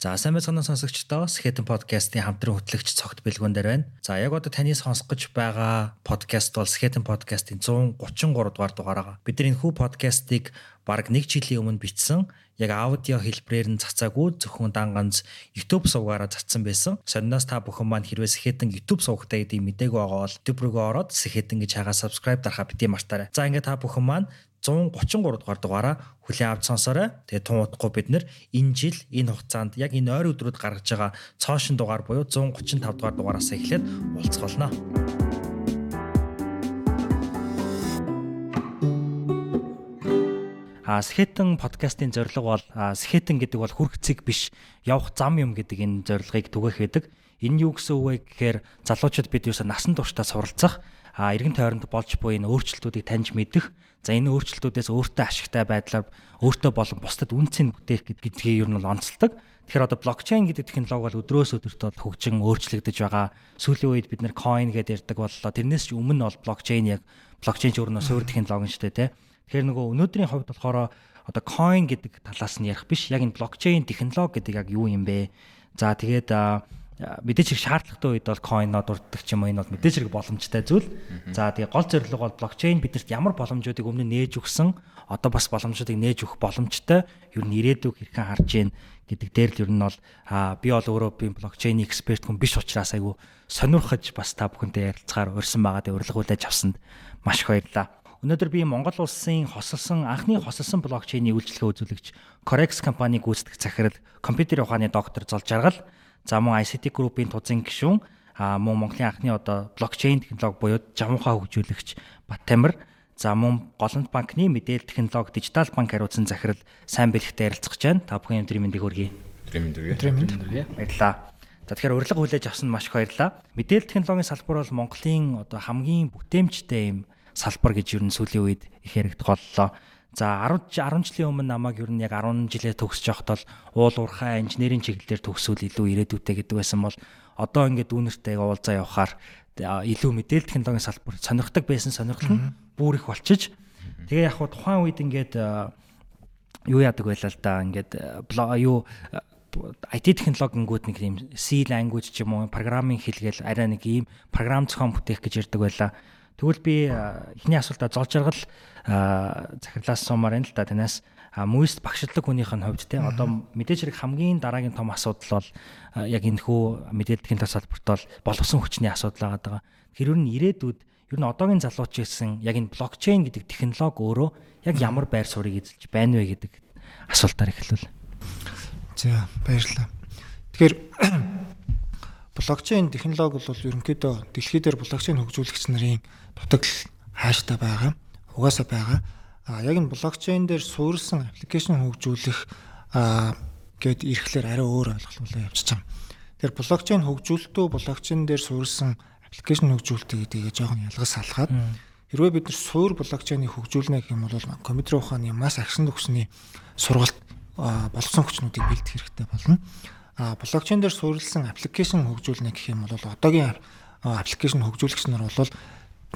За сайн байцгаана сонсогчдоо Skeleton podcast-ийн хамтран хөтлөгч цогт бэлгүүн дээр байна. За яг одоо таны сонсох гэж байгаа podcast бол Skeleton podcast-ийн 133 дугаар дугаараа. Бид энэ хүү podcast-ыг бараг 1 жилийн өмнө бичсэн. Яг аудио хэлбэрээр нь цацаагүй зөвхөн дан ганц YouTube сувгаараа цацсан байсан. Сонноос та бүхэн маань хэрвээ Skeleton YouTube сувгтай гэдэг мдэггүй байгаа бол YouTube руу ороод Skeleton гэж хагаа subscribe дарахаа бити мартаарай. За ингээд та бүхэн маань 133 дугаар дугаараа хүлээн авч сонсоорой. Тэгээ тун удахгүй бид нэр энэ жил энэ хугацаанд яг энэ ойр өдрүүд гаргаж байгаа цоошин дугаар буюу 135 дугаар дугаараас эхлээд уулзах болно. А Скетэн подкастын зорилго бол Скетэн гэдэг бол хүрхцэг биш явах зам юм гэдэг энэ зорилгыг түгээх байдаг. Энэ юу гэсэн үг вэ гэхээр залуучууд бид юуса насан туршдаа суралцах а эргэн тойронд болж буй энэ өөрчлөлтүүдийг таньж мэдэх За энэ өөрчлөлтүүдээс өөртөө ашигтай байдлаар өөртөө болон бусдад үнцийг бүтээх гэдгийг ер нь бол онцлдог. Тэгэхээр одоо блокчейн гэдэг технологи бол өдрөөс өдөрт бол хөгжин өөрчлөгдөж байгаа. Сүүлийн үед бид нэр coin гэдээ ярьдаг боллоо. Тэрнээс ч өмнө бол блокчейн яг блокчейн ч өөрөө суур технологи шүү дээ, тэ. Тэгэхээр нөгөө өнөөдрийн хувьд болохоор одоо coin гэдэг талаас нь ярих биш. Яг энэ блокчейн технологи гэдэг яг юу юм бэ? За тэгээд мэдээж хэрэг шаардлагатай үед бол койноо дурддаг ч юм уу энэ бол мэдээж хэрэг боломжтой зүйл. За тэгээ гол зорилго бол блокчейн бидэрт ямар боломжуудыг өмнө нээж өгсөн? Одоо бас боломжуудыг нээж өгөх боломжтой. Ер нь ирээдүг хэрхэн харж гин гэдэг дээр л ер нь бол би бол өөрөө би блокчейн эксперт хүн биш учраас айгу сонирхож бас та бүхэнтэй ярилцахаар урьсан байгаа. Дэ урилга хүлээж авсанд маш их баярлалаа. Өнөөдөр би Монгол улсын хосолсон анхны хосолсон блокчейний үйлчлэгээ үзүүлэгч Corex компаниг гүйцэтгэх захирал компьютер ухааны доктор Зол Жаргал За мөн ICT Group-ийн тузын гишүүн а мөн Монголын анхны одоо блокчейн технологи буюу жавхаа хөгжүүлэгч Баттамир за мөн Голомт банкны мэдээлэл технологи дижитал банк хариуцсан захирал сайн бэлгтэй ярилцах гэж байна. Та бүхэн өдрийн мэндийг хүргэе. Өдрийн мэнд хүргэе. Өдрийн мэнд хүргэе. Баярлалаа. За тэгэхээр урилга хүлээж авсан маш их баярлалаа. Мэдээлэл технологийн салбар бол Монголын одоо хамгийн бүтээмжтэй юм салбар гэж юу н сүүлийн үед их яригдах боллоо. За 10 10 жилийн өмнө намайг ер нь яг 10 жилээ төгсөж явахад бол уул уурхай инженерийн чиглэлээр төгсвөл илүү ирээдүйтэй гэдэг байсан бол одоо ингээд дүүнертэй уулзаа явахаар илүү мэдээлэл технологийн салбар сонирхдаг байсан сонирхол нь бүр их болчиж тэгээ яг хуу тухайн үед ингээд юу яадаг байлаа л да ингээд юу IT технологингууд нэг юм C language ч юм уу программын хэлгээл арай нэг ийм програм зохион бүтээх гэж ярьдаг байлаа. Тэгвэл би эхний асуултаа зол жаргал захирлаас суумаар байна л да танаас мүйст багшлаг хүнийх нь хувьд те одоо мэдээж хэрэг хамгийн дараагийн том асуудал бол яг энэ хүү мэдээлэл технологи салбарт бол боловсон хүчний асуудал байгаа. Тэр нь ирээдүйд ер нь одоогийн залууч гэсэн яг энэ блокчейн гэдэг технологи өөрөө яг ямар байр суурийг эзэлж байна вэ гэдэг асуултаар эхлүүл. За баярлалаа. Тэгэхээр блокчейн технологи бол ерөнхийдөө дэлхий дээр блокчейн хөгжүүлэгч нарын дутагдал хааштай байгаа угаасаа байгаа. А яг энэ блокчейн дээр суурилсан аппликейшн хөгжүүлэх а гээд ирэхлээр арай өөр ойлголттой явчихж байгаа. Тэгэхээр блокчейн хөгжүүлэлтөө блокчейн дээр суурилсан аппликейшн хөгжүүлэлт гэдгийг жоохон ялгаж салгаад хэрвээ бид нар суур блокчейнийг хөгжүүлнэ гэх юм бол компьютер ухааны масс агшин төгсний сургалт болгосон хүчнүүдийг бэлдэх хэрэгтэй болно. А блокчейн дээр суурилсан аппликейшн хөгжүүлнэ гэх юм бол одоогийн аппликейшн хөгжүүлэгч нар бол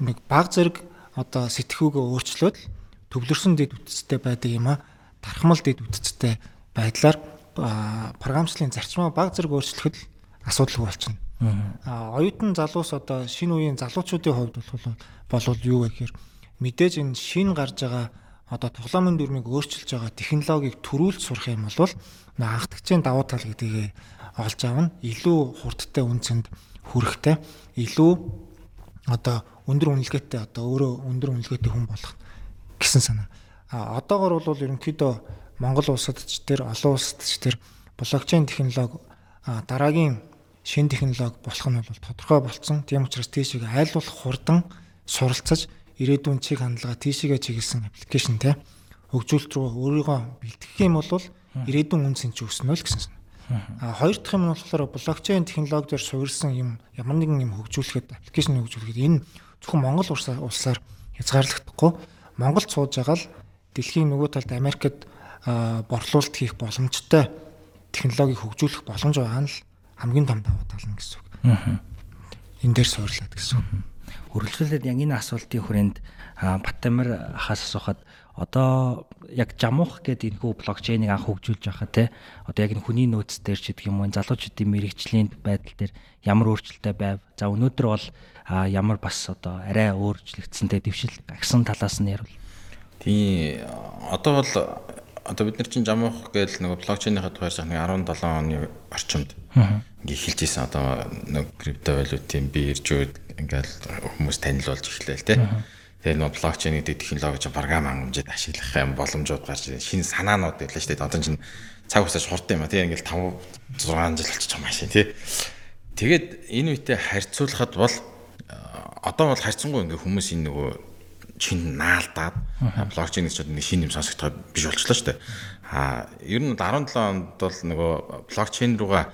нэг баг зэрэг одоо сэтгхүүгөө өөрчлөөд төвлөрсөн дэд үтцтэй байдаг юм а тархмал дэд үтцтэй байдлаар програмчлалын зарчмаа баг зэрэг өөрчлөхөд асуудалгүй болчихно. А оюутан залуус одоо шинэ үеийн залуучуудын хувьд бол болвол юу вэ гэхээр мэдээж энэ шин гарч байгаа одоо тоглоомын дүрмийг өөрчилж байгаа технологиг төрүүлж сурах юм бол анхдагчийн давуу тал гэдгийг олж авна. Илүү хурдтай үнцэнд хүрэхтэй, илүү одоо өндөр үнэлгээтэй одоо өөрөө өндөр үнэлгээтэй хүн болох гэсэн санаа. А одоогор бол ерөнхийдөө Монгол улсад ч тэр олон улсад ч тэр блокчейн технологи дараагийн шин технологи болох нь бол тодорхой болцсон. Тийм учраас тийшээ айл болох хурдан суралцаж ирээдүйн чиг хандлага тийшээгээ чиглэсэн аппликейшн те хөгжүүлэлт рүү өөрийгөө бэлтгэх юм бол ирээдүйн үн цэн ч өснө л гэсэн А хоёр дахь юм нь болохоор блокчейн технологиор суурилсан юм ямар нэгэн юм хөгжүүлэхэд аппликейшн хөгжүүлэхэд энэ зөвхөн Монгол улсаар хязгаарлагдахгүй Монголд сууж байгаа л дэлхийн нөгөө талд Америкт борлуулалт хийх боломжтой технологиг хөгжүүлэх боломж байгаа нь л хамгийн том давуу тал нь гэсэн үг. Энэ дээр суурлаад гэсэн үг. Үргэлжлүүлээд яг энэ асуултын хүрээнд Батамир хаас асуухад одоо яг жамуух гэдэг энэ хүү блокчейнийг анх хөгжүүлж байхад те одоо яг энэ хүний нөөц дээр ч гэдэг юм уу залуучуудын мэрэгжлийн байдал дээр ямар өөрчлөлттэй байв. За өнөөдөр бол ямар бас одоо арай өөрчлөгдсөнтэй дэвшил агсан талаас нь ярил. Тийм одоо бол одоо бид нар чинь жамуух гээл нөгөө блокчейнийхаа тухайр нэг 17 оны орчимд ингээ эхэлж исэн одоо нэг криптовалютын биржүүд ингээл хүмүүс танил болж эхлэв те. Тэгээ нөө блокчейн гэдэг технологи чинь програм хангамжид ашиглах юм боломжууд гарч ирсэн. Шинэ санаанууд ирлээ шүү дээ. Одоо чинь цаг хугацааж хурдан юм а тий ингээл 5 6 жил болчих юм ашиг тий. Тэгээд энэ үедээ харьцуулахад бол одоо бол харьцангуй ингээ хүмүүс энэ нөгөө чин наалдаад блокчейн гэж нэг шинэ юм сонсогдоход биш болчихлоо шүү дээ. А ер нь 17 онд бол нөгөө блокчейн руугаа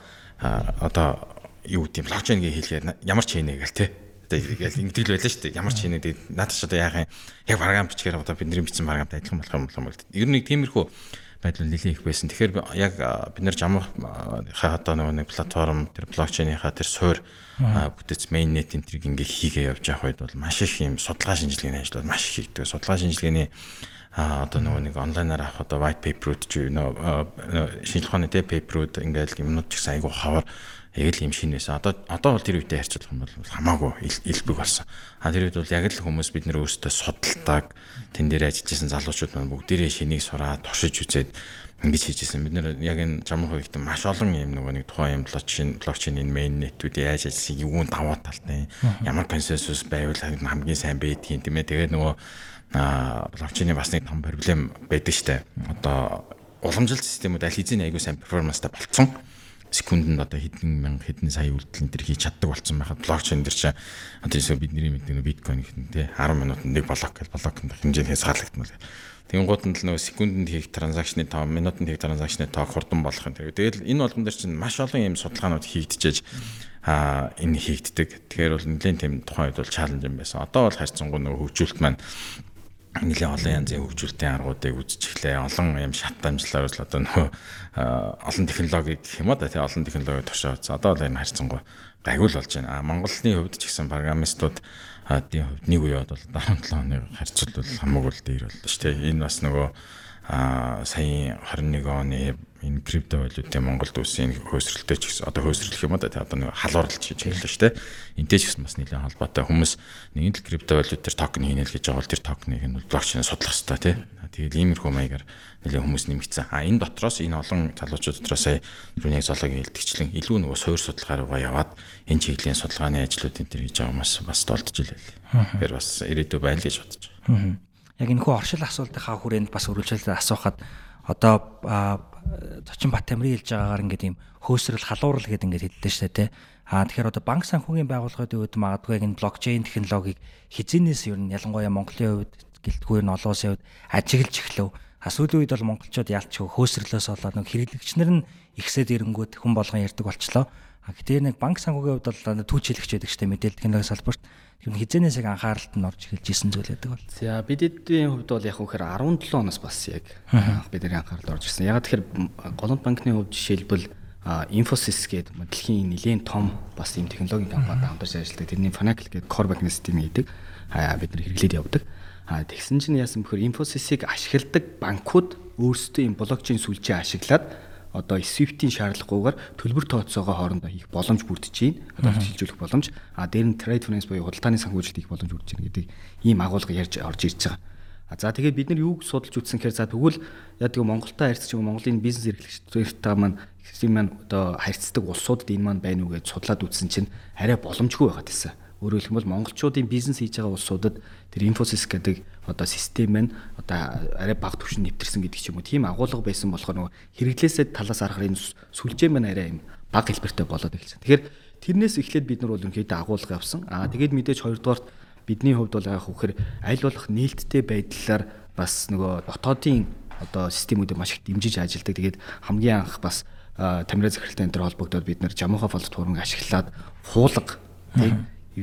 одоо юу гэдэг блокчейн гэж хэлгээд ямар ч хийнэ гээл тий одоо ингэдэг л байлаа шүү дээ. Ямар ч хийнэ тэгээд надад ч одоо яах юм яг програм бичгээр одоо бидний бичсэн програмтай адилхан болох юм болов уу гэдэг. Ер нь нэг тиймэрхүү байдал нэлээд их байсан. Тэгэхээр яг бид нар жамхаа одоо нөгөө нэг платформ тэр блокчейнийхаа тэр суур бүтэц mainnet энэ тэрийг ингээ хийгээ явж явах үед бол маш их юм судалгаа шинжилгээний ажлууд маш их хийгдэг. Судалгаа шинжилгээний а одоо нөгөө нэг онлайнаар авах одоо white paper-ууд ч юу нөө шинжилгээ ухааны тэ paper-ууд ингээл юмнууд ч гэсэн айгу хавар яг л юм шин байсан. Одоо одоо бол тэр үедээ харьцуулах юм бол хамаагүй илбэг болсон. А тэр үед бол яг л хүмүүс бид нэр өөрсдөө судалдаг тэн дээр ажиллаж исэн залуучууд маань бүгдээрээ шинийг сураад туршиж үзээд ингэж хийжсэн. Бид нэр яг энэ жамх үеигт маш олон юм нөгөө нэг тухайн юм блокчейн блокчейн энэ мейн нэтүүд яаж ажилласан юун даваа талтай ямар консенсус байвал хамгийн сайн байдгийг тийм ээ. Тэгээд нөгөө блокчейний бас нэг том проблем байдаг штэ. Одоо уламжлалт системүүд аль хэзээ айгүй сайн перформанстай болцсон секундэд одоо хэдэн мянга хэдэн сая үйлдэл энэ төр хийж чаддаг болсон байхад блокчейн дээр чинь одоо эсвэл бидний мэддэг биткойн их нэ 10 минутанд нэг блок гэж блокнд хэмжээнээс хаалгагдмал. Тэнгууд нь л нөгөө секундэд хийх транзакшны тоо, минутанд хийх транзакшны тоо хурдан болох юм. Тэгэл энэ болгон дээр чинь маш олон юм судалгаанууд хийгдчихэж а энэ хийгддэг. Тэгэхээр бол нэлээд тийм тухайн үед бол чаленж юм байсан. Одоо бол харьцангуй нөгөө хөгжүүлэлт маань нэлээ олон янзын хөгжүүлэлтийн аргуудыг үзэж эхлэе. Олон юм шат дамжлаар л одоо нөө олон технологи гэх юм да тий олон технологи туршаад одоо л энэ харьцангуй гайгүй л болж байна. А Монголын хувьд ч гэсэн программистууд тийм хувьд нэг үеуд бол 17 оны харьцуулбал хамаагүй л дээр болно шүү дээ. Энэ бас нөгөө а саяын 21 оны энэ криптовалютын Монголд үсэн хөөсрөлтөө ч гэсэн одоо хөөсрөлөх юм да тий одоо нэг халуурлж хийж хэллээ шүү дээ. Энтэй ч гэсэн бас нэлээд холбоотой хүмүүс нэгэн л криптовалютаар токен хийнэ л гэж байгаа бол тэр токеныг нь блокчейн судлах хэрэгтэй тий. Тэгээд иймэрхүү маягаар нэлээд хүмүүс нэмэгдсэн. А энэ дотроос энэ олон залуучууд дотроос сая юуныг зоологийн хэлтгчлэн илүү нөгөө суур судалгаа руугаа яваад энэ чиглэлийн судалгааны ажлууд энэ төр хийж байгаа хүмүүс бас толдож илээ. Тэгэхээр бас ирээдүй байна гэж бодож байна. Яг энэ хүү оршил асуултынхаа хүрээнд бас үргэлжлүүлээд асуухад одоо зочин бат тамирын хэлж байгаагаар ингээд юм хөөсрөл халуурал гэдэг ингээд хэллээ шүү дээ тий. Аа тэгэхээр одоо банк санхүүгийн байгууллагын үед магадгүй энэ блокчейн технологиг хизэнээс ер нь ялангуяа Монголын хувьд гэлтгүй нь олон улсын хувьд ажиглаж эхлэв. А сүүлийн үед бол монголчууд ялч хөөсрлөөс болоод нэг хэрэглэгчнэр нь ихсээд ирэнгүүт хүн болгон ярьдаг болчлоо. А гэтээ нэг банк санхүүгийн хувьд бол түүч хэлэгч байдаг шүү дээ мэдээлэл технологи салбарт. Тэр хизэнээс яг анхааралт нь орж эхэлж исэн зүйл байдаг бол. За бид эдийн хувьд бол яг үхээр 17 оноос бас яг бидний анхаарал орж ирсэн. Яг тэгэхээр голланд банкны хувьд жишээлбэл Infosys гэдэг дэлхийн нэгэн том бас ийм технологийн компанид хамтарч ажилладаг. Тэрний Finacle гэдэг core banking system гэдэг бид нар хэрэглээд явдаг. Тэгсэн чинь яасан бөхөр Infosys-ыг ашигладаг банкуд өөрсдөө ийм блокчейн сүлжээ ашиглаад одоо SWIFT-ийн шаардлагагүйгээр төлбөр тооцоогоо хоорондоо хийх боломж бүрдэж байна. Одоо хилжүүлэх боломж. А дээр нь trade finance буюу худалдааны санхүүжилт хийх боломж бүрдэж байна гэдэг ийм агуулга ярьж орж ирж байгаа. А за тэгээд бид нар юуг судалж үзсэн гэхээр за тэгвэл яг тийм Монголтой харьцаж Монголын бизнес эрхлэгчдтэй маань хэсэг маань одоо харьцдаг улсуудад энэ маань байна уу гэж судлаад үзсэн чинь арай боломжгүй байгаад байсан. Өөрөөр хэлбэл монголчуудын бизнес хийж байгаа улсуудад тэр Infosys гэдэг одоо систем нь одоо арай бага түвшинд нэвтэрсэн гэдэг ч юм уу тийм агуулга байсан болохоор нөгөө хэрэглээсээ талаас харахаар энэ сүлжээ маань арай юм бага хэлбэртэй болоод эхэлсэн. Тэгэхээр тэрнээс эхлээд бид нар бол ерөнхийдөө агуулга явсан. Аа тэгээд мэдээж хоёрдугаарт бидний хувьд бол яг хөөхөр аль болох нээлттэй байдлаар бас нөгөө дотоодын одоо системүүдийг маш их дэмжиж ажилладаг. Тэгээд хамгийн анх бас тамираа захиралтай энэ төр холбогдоод бид нар Жамуха платформыг ашиглаад хуулга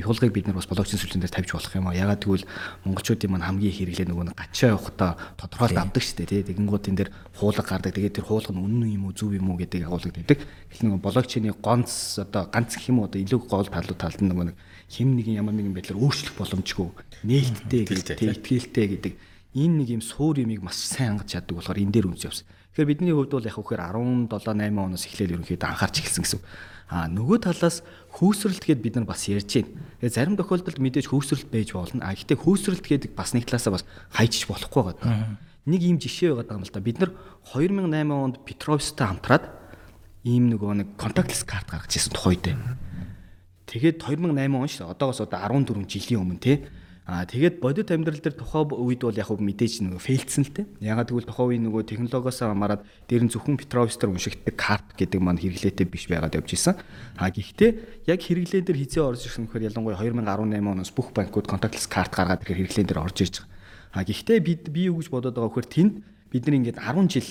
хулгайг бид нар бас блокчейн сүлжээн дээр тавьж болох юм аа. Ягаад гэвэл монголчуудын маань хамгийн их хэрэглээ нөгөө гачаа явахдаа тодорхойлт авдаг шүү дээ. Тэгэнгүүт энэ дээр хуулга гардаг. Тэгээд тэр хуулга нь үнэн юм уу зөв юм уу гэдэг агуулгад байдаг. Гэтэл нөгөө блокчейний гонц одоо ганц гэх юм уу одоо илүү гол талууд талд нь нөгөө нэг хэм нэгэн ямар нэгэн байдлаар өөрчлөх боломжгүй нээлттэй гэдэг итгэлтэй гэдэг энэ нэг юм суур юмыг маш сайн хангаж чаддаг болохоор энэ дээр үнс явсан. Тэгэхээр бидний хувьд бол яг хөөхөр 17 8 оноос эхлээл ерөнхийдөө анхаарч эхэлсэн гэсэн. А нөгөө талаас хөөсрөлт гэд бид нар бас ярьж байна. Тэгээ зарим тохиолдолд мэдээж хөөсрөлт байж болно. А гэхдээ хөөсрөлт гэдэг бас нэг талаасаа бас хайчиж болохгүй байгаа. Нэг ийм жишээ байгаа юм л да. Бид нар 2008 онд Петровстай хамтраад ийм нөгөө нэг контактлес карт гаргаж ирсэн тухайд. Тэгээд 2008 он шүү. Одоогоос одоо 14 жилийн өмнө тий Аа тэгээд бодит амьдрал дээр тухай үед бол яг мэдээж нөгөө фейлдсэн л те. Ягаад гэвэл тухай үеийн нөгөө технологиос хамаарат дээр нь зөвхөн Petrovster уншигддаг карт гэдэг маань хэрэглээтэй биш байгаад явж исэн. Аа гэхдээ яг хэрэглээн дээр хизээ орж ирсэн гэхээр ялангуяа 2018 оноос бүх банкуд contactless карт гаргаад ирэхээр хэрэглээн дээр орж ирж байгаа. Аа гэхдээ бид би юу гэж бодоод байгаа вөхөр тэнд бид нар ингээд 10 жил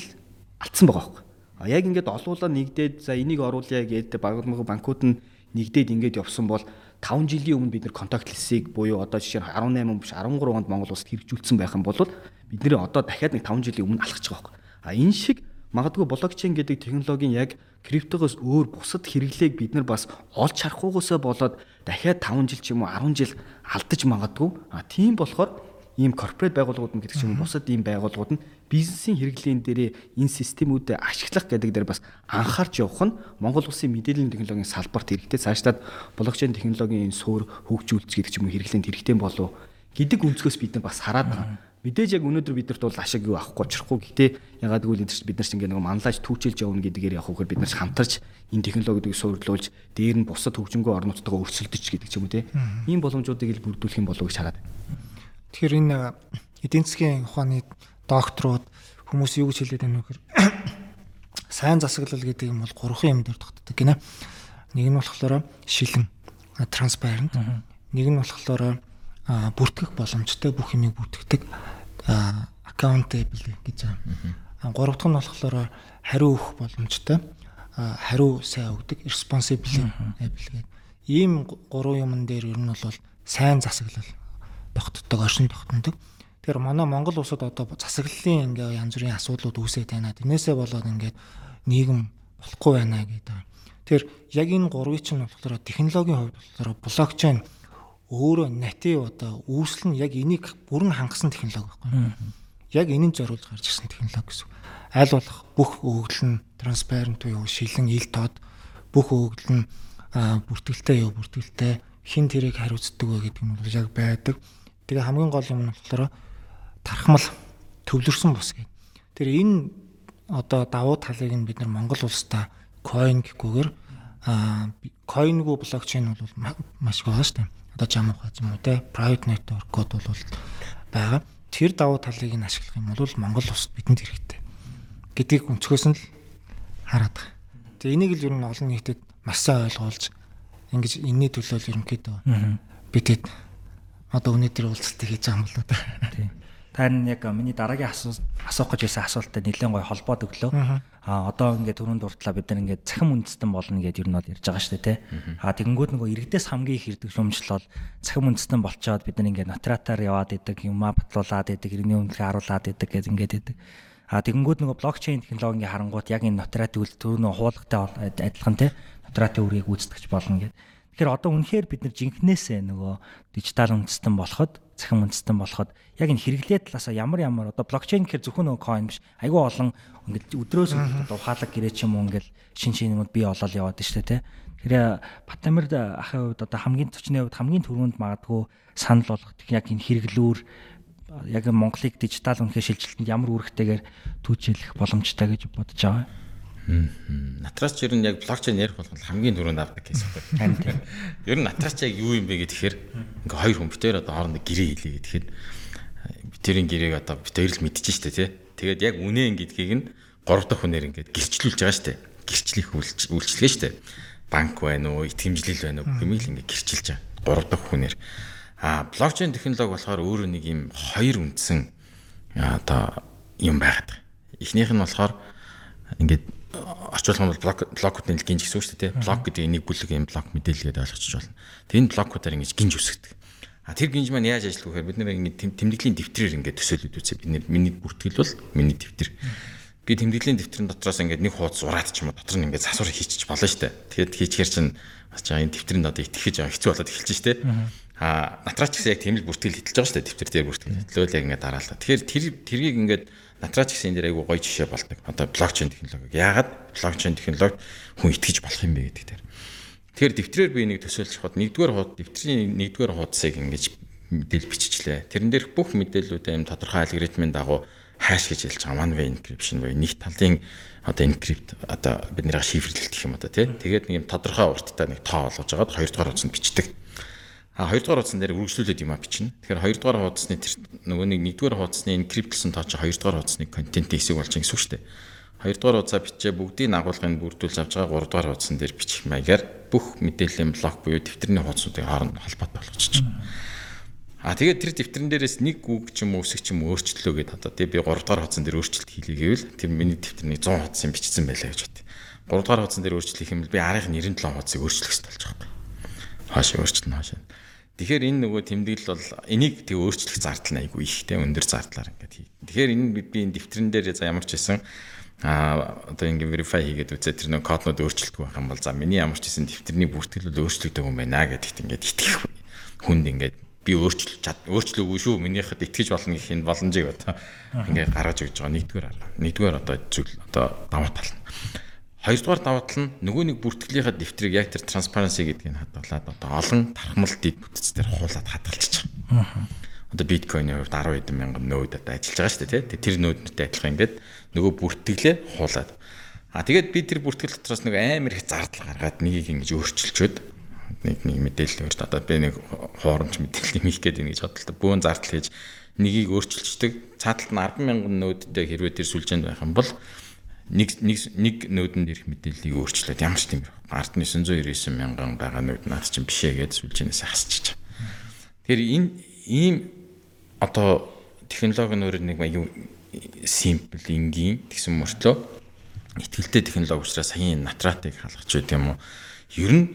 алдсан байгаа байхгүй. А яг ингээд олуулаа нэгдээд за энийг оруулъя гэдэг багмаг банкуд нь нэгдээд ингээд явсан бол 5 жилийн өмнө бид нэр контактлесийг буюу одоо жишээ нь 18 биш 13 онд Монгол улсад хэрэгжүүлсэн байх юм бол бид нэр одоо дахиад нэг 5 жилийн өмнө алхаж байгаа байхгүй. А энэ шиг магадгүй блокчейн гэдэг технологийн яг криптогоос өөр бусад хэрэглээг бид нар бас олж харахгүйгээсээ болоод дахиад 5 жил ч юм уу 10 жил алдаж магадгүй. А тийм болохоор ийм корпорат байгууллагууд нь гэдэг ч юм уу бусад ийм байгууллагууд нь бизнесийн хэрэглээнд дээрээ энэ системүүдэд ашиглах гэдэг дээр бас анхаарч явах нь Монгол улсын мэдээллийн технологийн салбарт хэрэгтэй цаашлаад блокчейн технологийн энэ суур хөгжүүлж гэдэг ч юм уу хэрэглээнд хэрэгтэй болов гэдэг өнцгөөс бид нар бас хараад байгаа. Мэдээж яг өнөөдөр бидэрт бол ашиг юу авахгүй очихгүй. Гэтэ ягаад гэвэл бид нар ч ингээ нэг манлаж түүчилж явна гэдгээр явах хөөр бид нар хамтарч энэ технологиудыг суурлуулж дээр нь бусад хөгжингөө орнуудтайгаа өрсөлдөж гэдэг ч юм уу те. Ийм боломжуудыг л бүрдүүлэх юм болов гэж хараад. Тэгэхээр энэ эдийн засгийн ухааны докторууд хүмүүс юу гэж хэлээд байна вэ гэхээр сайн засаглал гэдэг юм бол гурван юм дээр тогтдог гинэ. Нэг нь болохоор шилэн transparent, нэг нь болохоор бүртгэх боломжтой бүх юмыг бүртгэдэг accountable гэж байгаа. Гурав дахь нь болохоор хариу өгөх боломжтой, хариу сайн өгдөг responsible гэдэг. Ийм гурван юмн дээр ер нь бол сайн засаглал тогтдог, оршин тогтнодог. Тэгэхээр манай Монгол улсад одоо засаглалын ингээ янз бүрийн асуудлууд үүсээд байна. Тэрнээсээ болоод ингээд нийгэм болохгүй байна гэдэг. Тэгэхээр яг энэ гурвыг чинь болохоор технологийн хувьд болохоор блокчейн өөрөө натив одоо үүсэл нь яг энийг бүрэн хангасан технологи байхгүй. Яг энэнд зориулж гарч ирсэн технологи гэсэн. Аль болох бүх өгөгдөл нь транспарент буюу шилэн ил тод бүх өгөгдөл нь бүртгэлтэй юу бүртгэлтэй хин тэрийг хариуцдаг вэ гэдэг нь бол яг байдаг. Тэгээ хамгийн гол юм нь болохоор тархмал төвлөрсөн бус гэдэг. Тэр энэ одоо давуу талыг нь бид нар Монгол улстай coin гэхгүйгээр а coin-гүй блокчейн бол маш их байгаа шүү дээ. Одоо жам ухаа юм уу те private network-ууд бол байгаа. Тэр давуу талыг нь ашиглах юм бол Монгол улсад бидэнд хэрэгтэй гэдгийг өнцгөөс нь л хараад байгаа. Тэгээ энийг л ер нь олон нийтэд маш сайн ойлгуулж ингэж энэний төлөө ерөнхийдөө бидэд одоо өнөөдөр уулзалтыг хийж байгаа юм болоо да. Тийм. Тань яг миний дараагийн асуулт асуух гэж байсан асуултад нэлээд гоё холбоод өглөө. Аа одоо ингээд түрүүнд дурдлаа бид нар ингээд цахим үндэстэн болно гэдээ ер нь бол ярьж байгаа шүү дээ тий. Аа тэгэнгүүт нөгөө иргэдээс хамгийн их ирдэг шумжил бол цахим үндэстэн болчоод бид нар ингээд нотаратаар яваад идэг, юмаа батлуулаад идэг, иргэний үнэлгээ харуулад идэг гэж ингээд идэг. А тэгэнгүүт нөгөө блокчейн технологийн харангуут яг энэ нотаратын үйл түрүү нөгөө хуулгатай адилхан тий нотаратын үрийг гүйцэтгэж болно гэдэг. Тэгэхээр одоо үнэхээр бид нар жинкнээсээ нөгөө дижитал үндэстэн болоход цахим үндэстэн болоход яг энэ хэрэглээ талаасаа ямар ямар одоо блокчейн гэхэр зөвхөн нөгөө coin биш айгүй олон ингээд өдрөөс өдөр ухаалаг гэрээ ч юм уу ингээд шин шин юмуд бий олоод яваад штэ тэ. Тэгэхээр Батамирд ахын хувьд одоо хамгийн төчний хувьд хамгийн түрүүнд магадгүй санал болгох яг энэ хэрэглүүр яг Монголыг дижитал үнэхээр шилжилтэнд ямар үүрэгтэйгээр түүжүүлэх боломжтой гэж бодож байгаа. Натраас ч ер нь яг блокчейн ярих болгол хамгийн түрүүнд авдаг гэсэн үг. Харин тийм. Ер нь натраас ч яг юу юм бэ гэхээр ингээ хоёр хүн битээр одоо хоорондоо гэрээ хийлээ гэхэд битэрийн гэрээг одоо битээр л мэдчихэж штэ тий. Тэгээд яг үнэ ингэдгийг нь гурав дахь хүнээр ингээд гэрчлүүлж байгаа штэ. Гэрчлэх үйлчлэгээ штэ. Банк байна уу, итгэмжлэл байна уу гэмийг л ингээд гэрчилж байгаа. Гурав дахь хүнээр. А блокчейн технологи болохоор өөрөө нэг юм хоёр үндсэн одоо юм байгаад. Эхнийх нь болохоор ингээд орчуулах нь бол блок блокуудын гинж гэсэн үг шүү дээ. Блок гэдэг нэг бүлэг юм блок мэдээлэл гэдээ ойлгочих болно. Тэр энэ блокуудаар ингэж гинж үсгдэг. А тэр гинж маань яаж ажиллах вэ гэхээр бид нэр ингэ тэмдэглэлийн дэвтрээр ингэ төсөөлөд үзье. Бид нэр миний бүртгэл бол миний дэвтэр. Би тэмдэглэлийн дэвтрийн дотроос ингэ нэг хуудас ураад ч юм уу дотор нь ингэ засвар хийчих болно шүү дээ. Тэгэхэд хийчихэр чинь жаа энэ дэвтрэнд одоо итгэж байгаа хэцүү болоод эхэлж шүү дээ. А натраач гэсэн яг тийм л бүртгэл хэтэлж байгаа шүү дээ. Дэвтэр дээр бүртгэл хэтлөөл яг ингэ дараалаа. Тэгэхээр тэр тэргийг ингээд натраач гэсэн энэ дээр айгу гоё жишээ болдог. Одоо блокчейн технологи. Яагаад блокчейн технологид хүн итгэж болох юм бэ гэдэг дээр. Тэгэхээр дэвтрээр би нэг төсөөлж хад нэгдүгээр хууд дэвтрийн нэгдүгээр хуудсыг ингэж мэдээлэл биччихлээ. Тэрэн дээрх бүх мэдээллүүдээ юм тодорхой алгоритмын дагуу хайш гэж хэлж байгаа one way encryption буюу нэг талын одоо encrypt одоо бидний шифрлэлт гэх юм одоо тий. Тэгээд нэг юм тодорхой урттай нэг тоо олгож агаад хоёрдугаар хуудсанд бичдэг. А хоёрдугаар хуудсан дээр үргэлжлүүлээд юм а бичнэ. Тэгэхээр хоёрдугаар хуудасны тэр нөгөө нэг нэгдүгээр хуудасны encryptлсэн тоо чи хоёрдугаар хуудасны контент хэсэг болж байгаа гэсэн үг шүү дээ. Хоёрдугаар хуудасаа бичээ бүгдийг агуулгыг бүрдүүлж авч байгаа гуравдугаар хуудсан дээр бичих маягаар бүх мэдээллийн блок буюу дэвтэрний хуудсуудыг хооронд холбоотой болгочих. А тэгээд тэр дэвтэрэн дээрээс нэг үг ч юм уу өсөг ч юм өөрчлөлөө гэдэг одоо тий би 3 дугаар хуудсан дээр өөрчлөлт хийлээ гэвэл тэр миний дэвтэрний 100 хуудсан бичсэн байлаа гэж бат. 3 дугаар хуудсан дээр өөрчлөлт хийх юм бол би арийн 97 хуудсыг өөрчлөх хэрэгтэй болж байгаа юм. Хааш өөрчлөлт нь хааш. Тэгэхээр энэ нөгөө тэмдэглэл бол энийг тэг өөрчлөх зардал айгүй ихтэй өндөр зардлаар ингээд хий. Тэгэхээр энэ би энэ дэвтэрэн дээр за ямар ч байсан а одоо ингэ verify хийгээд үзээ тэр нэг коднод өөрчлөлтгүй байх юм бол за миний ямар ч гэсэн дэвтэрний бүртгэл бол өөрчлөгдөв юм байна гэдэгт ингээд итгэх хүнд ингээд би өөрчлөж чад өөрчлөөгүй шүү минийхэд итгэж болно гэх энэ боломжийг одоо ингээд гаргаж өгч байгаа. Нэгдүгээр нэгдүгээр одоо зүйл одоо даваа тал нь хоёрдугаар даваа тал нь нөгөө нэг бүртгэлийнхаа дэвтрийг яг тэр transparency гэдгийг хадгалаад одоо олон тархмал дэд бүтцээр хуулаад хадгалчих. Одоо биткойны хувьд 10 хэдэн мянган нode одоо ажиллаж байгаа шүү дээ тий. Тэр нодтой адилхан ингээд нөгөө бүртгэлээ хуулаад. А тэгээд би тэр бүртгэл дотроос нэг амар их зардал гаргаад нэгийг ингэж өөрчилчөөд нэг нэг мэдээлэл өрд одоо би нэг хуурамч мэдээлэл хийх гээд ингэж бодлоо. Бүүн зардал хийж нэгийг өөрчилчдөг. Цааталт нь 10 мянган нүүдтэй хэрвээ тэр сүлжээнд байх юм бол нэг нэг нэг нүүдэнд ирэх мэдээллийг өөрчлөөд ямар ч тийм ард нь 999 мянган байгаа нүүд наад чинь бишээ гэж сүлжээнээс хасчих. Тэгэхээр энэ ийм одоо технологи нөр нэг аюу симпл энгийн гэсэн мөртлөө ихтгэлтэй технологи учраас саяын натратыг халгах ч гэдэм юм уу. Ер нь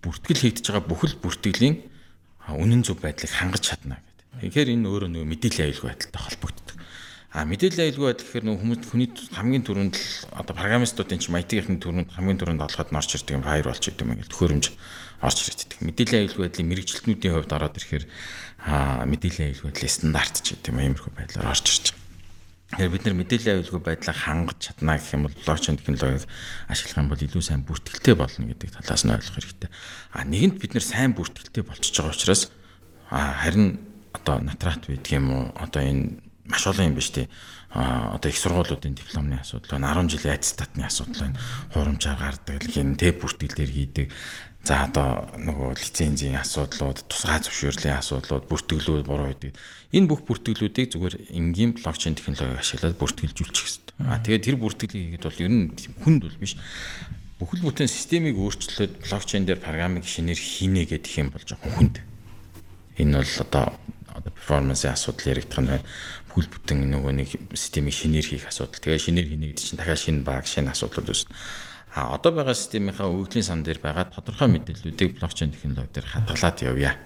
бүртгэл хийгдэж байгаа бүхэл бүртгэлийн үнэн зөв байдлыг хангаж чадна гэдэг. Тэгэхээр энэ өөрөө нөгөө мэдээллийн аюулгүй байдалтай холбогддог. А мэдээллийн аюулгүй байдал гэхээр нөгөө хүмүүс хүний хамгийн түрүүнд л одоо программистуудын ч IT-ийн түрүүнд хамгийн түрүүнд олоход норч ирдэг юм фаер болж идэв юм ингээл төхөөрөмж орж ирдэг. Мэдээллийн аюулгүй байдлын мэрэгчлэтнүүдийн хувьд ороод ирэхээр а мэдээллийн аюулгүй байдлын стандарт ч гэдэг юм иймэрхүү байдлаар орж ирж байгаа. Тэгэхээр бид нар мэдээллийн аюулгүй байдлаа хангаж чадна гэх юм бол блокчейн технологиг ашиглах юм бол илүү сайн бүртгэлтэй болно гэдэг талаас нь ойлгох хэрэгтэй. А нэгэнт бид нар сайн бүртгэлтэй болчихж байгаа учраас а харин одоо натрат байдаг юм уу? Одоо энэ маш олон юм биш тий. А одоо их сургуулиудын дипломны асуудал байна. 10 жилийн аттестатны асуудал байна. Хурамчаар гардаг, хин тэ бүртгэл дээр хийдэг. За одоо нөгөө лицензийн асуудлууд, тусгай зөвшөөрлийн асуудлууд, бүртгэлүүд буруу байдаг. Энэ бүх бүртгэлүүдийг зүгээр энгийн блокчейн технологиг ашиглаад бүртгэлжүүлчих хэрэгтэй. Аа тэгээд тэр бүртгэлийг хийгээд бол ер нь хүнд бол биш. Бүхэл бүтэн системийг өөрчлөөд блокчейн дээр программыг шинээр хийнэ гэдэг юм бол жоохон хүнд. Энэ бол одоо одоо перформансын асуудал яригдах нь байна. Бүхэл бүтэн нөгөө нэг системийг шинээр хийх асуудал. Тэгээд шинээр хийнэ гэдэг чинь дахиад шинэ баг, шинэ асуудлууд үүснэ А одоо байгаа системийнхаа өгөгдлийн сан дээр байгаа тодорхой мэдээллүүдийг блокчейн технологи дээр хадгалаад явъя.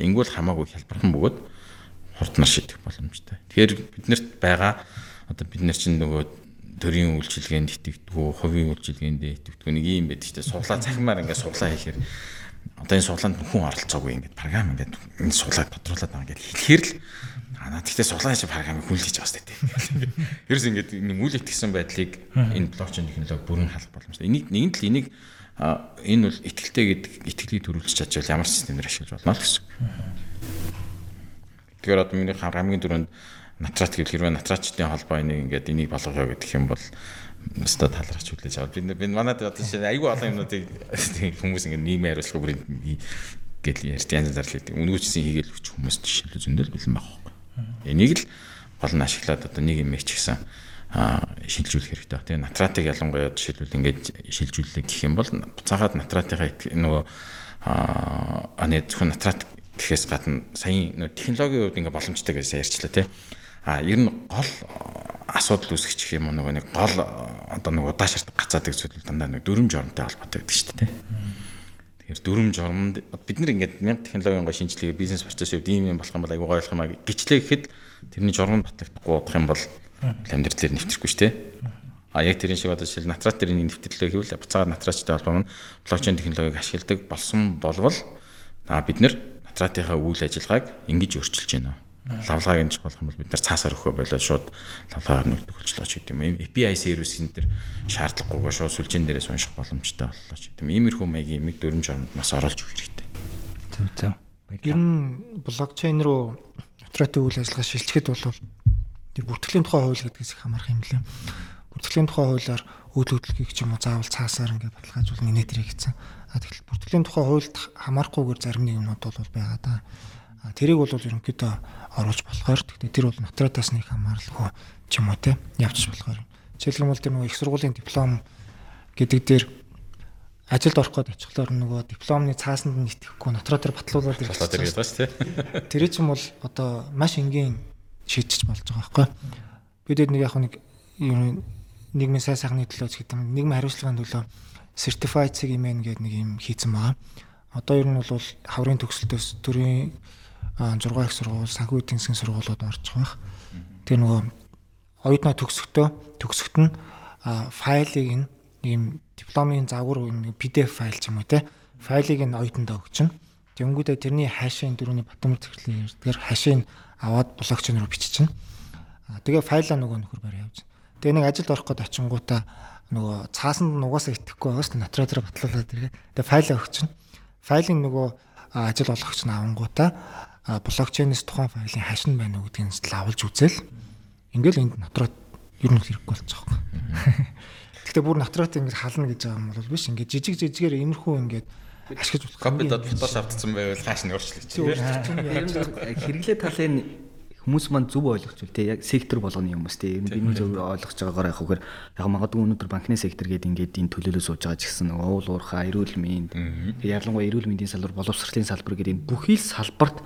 Ингүүл хамаагүй хялбархан бөгөөд хурднаар шийдэх боломжтой. Тэгэхээр биднэрт байгаа одоо бид нар чинь нөгөө төрийн үйлчилгээнд итгэдэггүй, хувийн үйлчилгээнд итгэдэггүй нэг юм байдаг дээ. Суглаа цахимаар ингээд суглаа хийхээр одоо энэ суглаанд хүн оролцоогүй ингээд програм ингээд энэ суглааг тодруулаад байгаа ингээд хэлэхээр л Аа тэгтээ суглаан шиг програмыг хүн л хийж байгаа сте. Ерөөс ингээд нэг үйл итгэсэн байдлыг энэ блокчейн технологи бүрэн халах боломжтой. Энийг нэгэн тал энийг энэ бол итгэлтэй гэдэг итгэлийг төрүүлж чадвал ямар системээр ашиглаж болно гэсэн. Тэгэхээр одоо миний хамгийн түрүүнд натрат гэвэл хэрвээ натрачтын холбоо энийг ингээд энийг болгоё гэдэг юм бол өстө талрахч хүлээж аваад бид бид манад одоо шинэ айгүй олон юмнуудыг хүмүүс ингээд нийгмийн хариуцлага бүрийн гэл ярьж янз янзаар л хийдэг. Үнүүчсэн хийгээл хүч хүмүүс жишээлбэл зөндөл бэлэн баг. Энийг л гол нь ашиглаад одоо нэг юм ч гэсэн шилжүүлэх хэрэгтэй. Тэгээ натратыг ялангуяа жишээлбэл ингээд шилжүүлэх гэх юм бол буцаагаад натратынхаа нөгөө аа аны зөвхөн натрат гэхээс гадна саяын нөгөө технологийн хувьд ингээд боломжтой гэсэн ярьчлаа тий. А ер нь гол асуудал үүсгэж юм нөгөө нэг гол одоо нэг удаашрт гацаадаг зүйл дандаа нэг дүрм жормтой холбоотой гэдэг шүү дээ. Тэгэхээр дүрм жормонд бид нар ингээд мянга технологийн гоо шинжилгээ бизнес процесс үед ийм юм болох юм бол гой болох юм а гिचлээ гэхэд тэрний жормон батлагдахгүй бодох юм бол амьдрал дээр нэвтрэхгүй шүү дээ. А яг тэрийн шиг одоо жишээл натрат тэрийн нэвтрэлээ гэвэл буцаагаар натрачтай холбоо нь блокчейн технологиг ашигладаг болсон болвол а бид нар натратынхаа үйл ажиллагааг ингэж өөрчилж байна лавлагыг энэ болох юм бол бид нар цаасаар өгөхөө болоод шууд лавлагаар нүгдэх болчлооч гэдэг юм. API сервис энэ төр шаардлагагүйгээр шууд сүлжээн дээрээс унших боломжтой боллоо ч гэдэг юм. Иймэрхүү маягийн юмыг дөрөн жормонд бас оруулж өгөх хэрэгтэй. Зөв зөв. Ер нь блокчейн руу нотариатын үйл ажиллагаа шилжихэд бол тэр бүртгэлийн тухай хууль гэдгээс их хамаарх юм лээ. Бүртгэлийн тухай хуулиар үйл хөдлөлгийг ч юм уу заавал цаасаар ингээд баталгаажуулна инээ тэрэг гэсэн. А тэгэхээр бүртгэлийн тухай хуульд хамаарахгүйгээр зарим нэг юмнууд бол байгаа да. Тэрийг бол ерөнхийдөө оруулж болохоор тэгтээ тэр бол нотариатаас нэг хамааралгүй ч юм уу те явчих болохоор. Жишээлбэл бол тэр нөгөө их сургуулийн диплом гэдэг дээр ажилд орох гээд очихлоор нөгөө дипломны цаасанд нь итгэхгүй нотариатаар батлуулаад ирэх гэдэг шүү дээ. Тэр чинь бол одоо маш энгийн шийдчих болж байгаа байхгүй. Бид нэг яг нэг нийгмийн сайн сайхны төлөө ч гэдэг юм нийгмийн хариуцлагын төлөө certified цэг имэн гэдэг нэг юм хийцэн байгаа. Одоо ер нь бол хаврын төгсөлтөөс төрийн 6 их сургууль, санхүү эдийн засгийн сургуулиуд орж байгаа. Тэр нөгөө оюутнаа төгсөхдөө төгсөхт нь файлыг нь ийм дипломын загвар нэг PDF файл ч юм уу те файлыг нь оюутандаа өгчнө. Тэнгүүдээ тэрний хаашийн дөрөвний батмар зэрэглэн ярьдгаар хаашийн аваад блокчейн руу биччихнэ. Тэгээ файлаа нөгөө нөхөр барь явж. Тэгээ нэг ажилд орох гээд очингуудаа нөгөө цаасанд нугасаа итгэхгүй байгаас натратаар батлуулаад тэргээ. Тэгээ файлаа өгчнө. Файлын нөгөө ажил олгогч нь авангуудаа блокчейнээс тухайн файлын хашин байна уу гэдгийг л авалж үзэл ингээл энд натрат ер нь хэрэггүй болчих واخ. Гэхдээ бүр натрат ингэж хална гэж байгаа юм бол биш ингээд жижиг жижигээр иймэрхүү ингээд ашиглаж болох. Копидод фотос автсан байвал хааш нь өөрчлөж. Хэрэглээ талын хүмүүс маань зөв ойлгочихвол те яг сектор болгоны хүмүүс те ер нь биний зөв ойлгож байгаагаар яг хөхөр яг магадгүй өнөөдөр банкны сектор гэдэг ингээд энэ төлөөлөл сууж байгаа ч гэсэн уул уурхаа эрүүл мэнд ялангуяа эрүүл мэндийн салбар боловсролын салбар гэдэг энэ бүхий л салбарт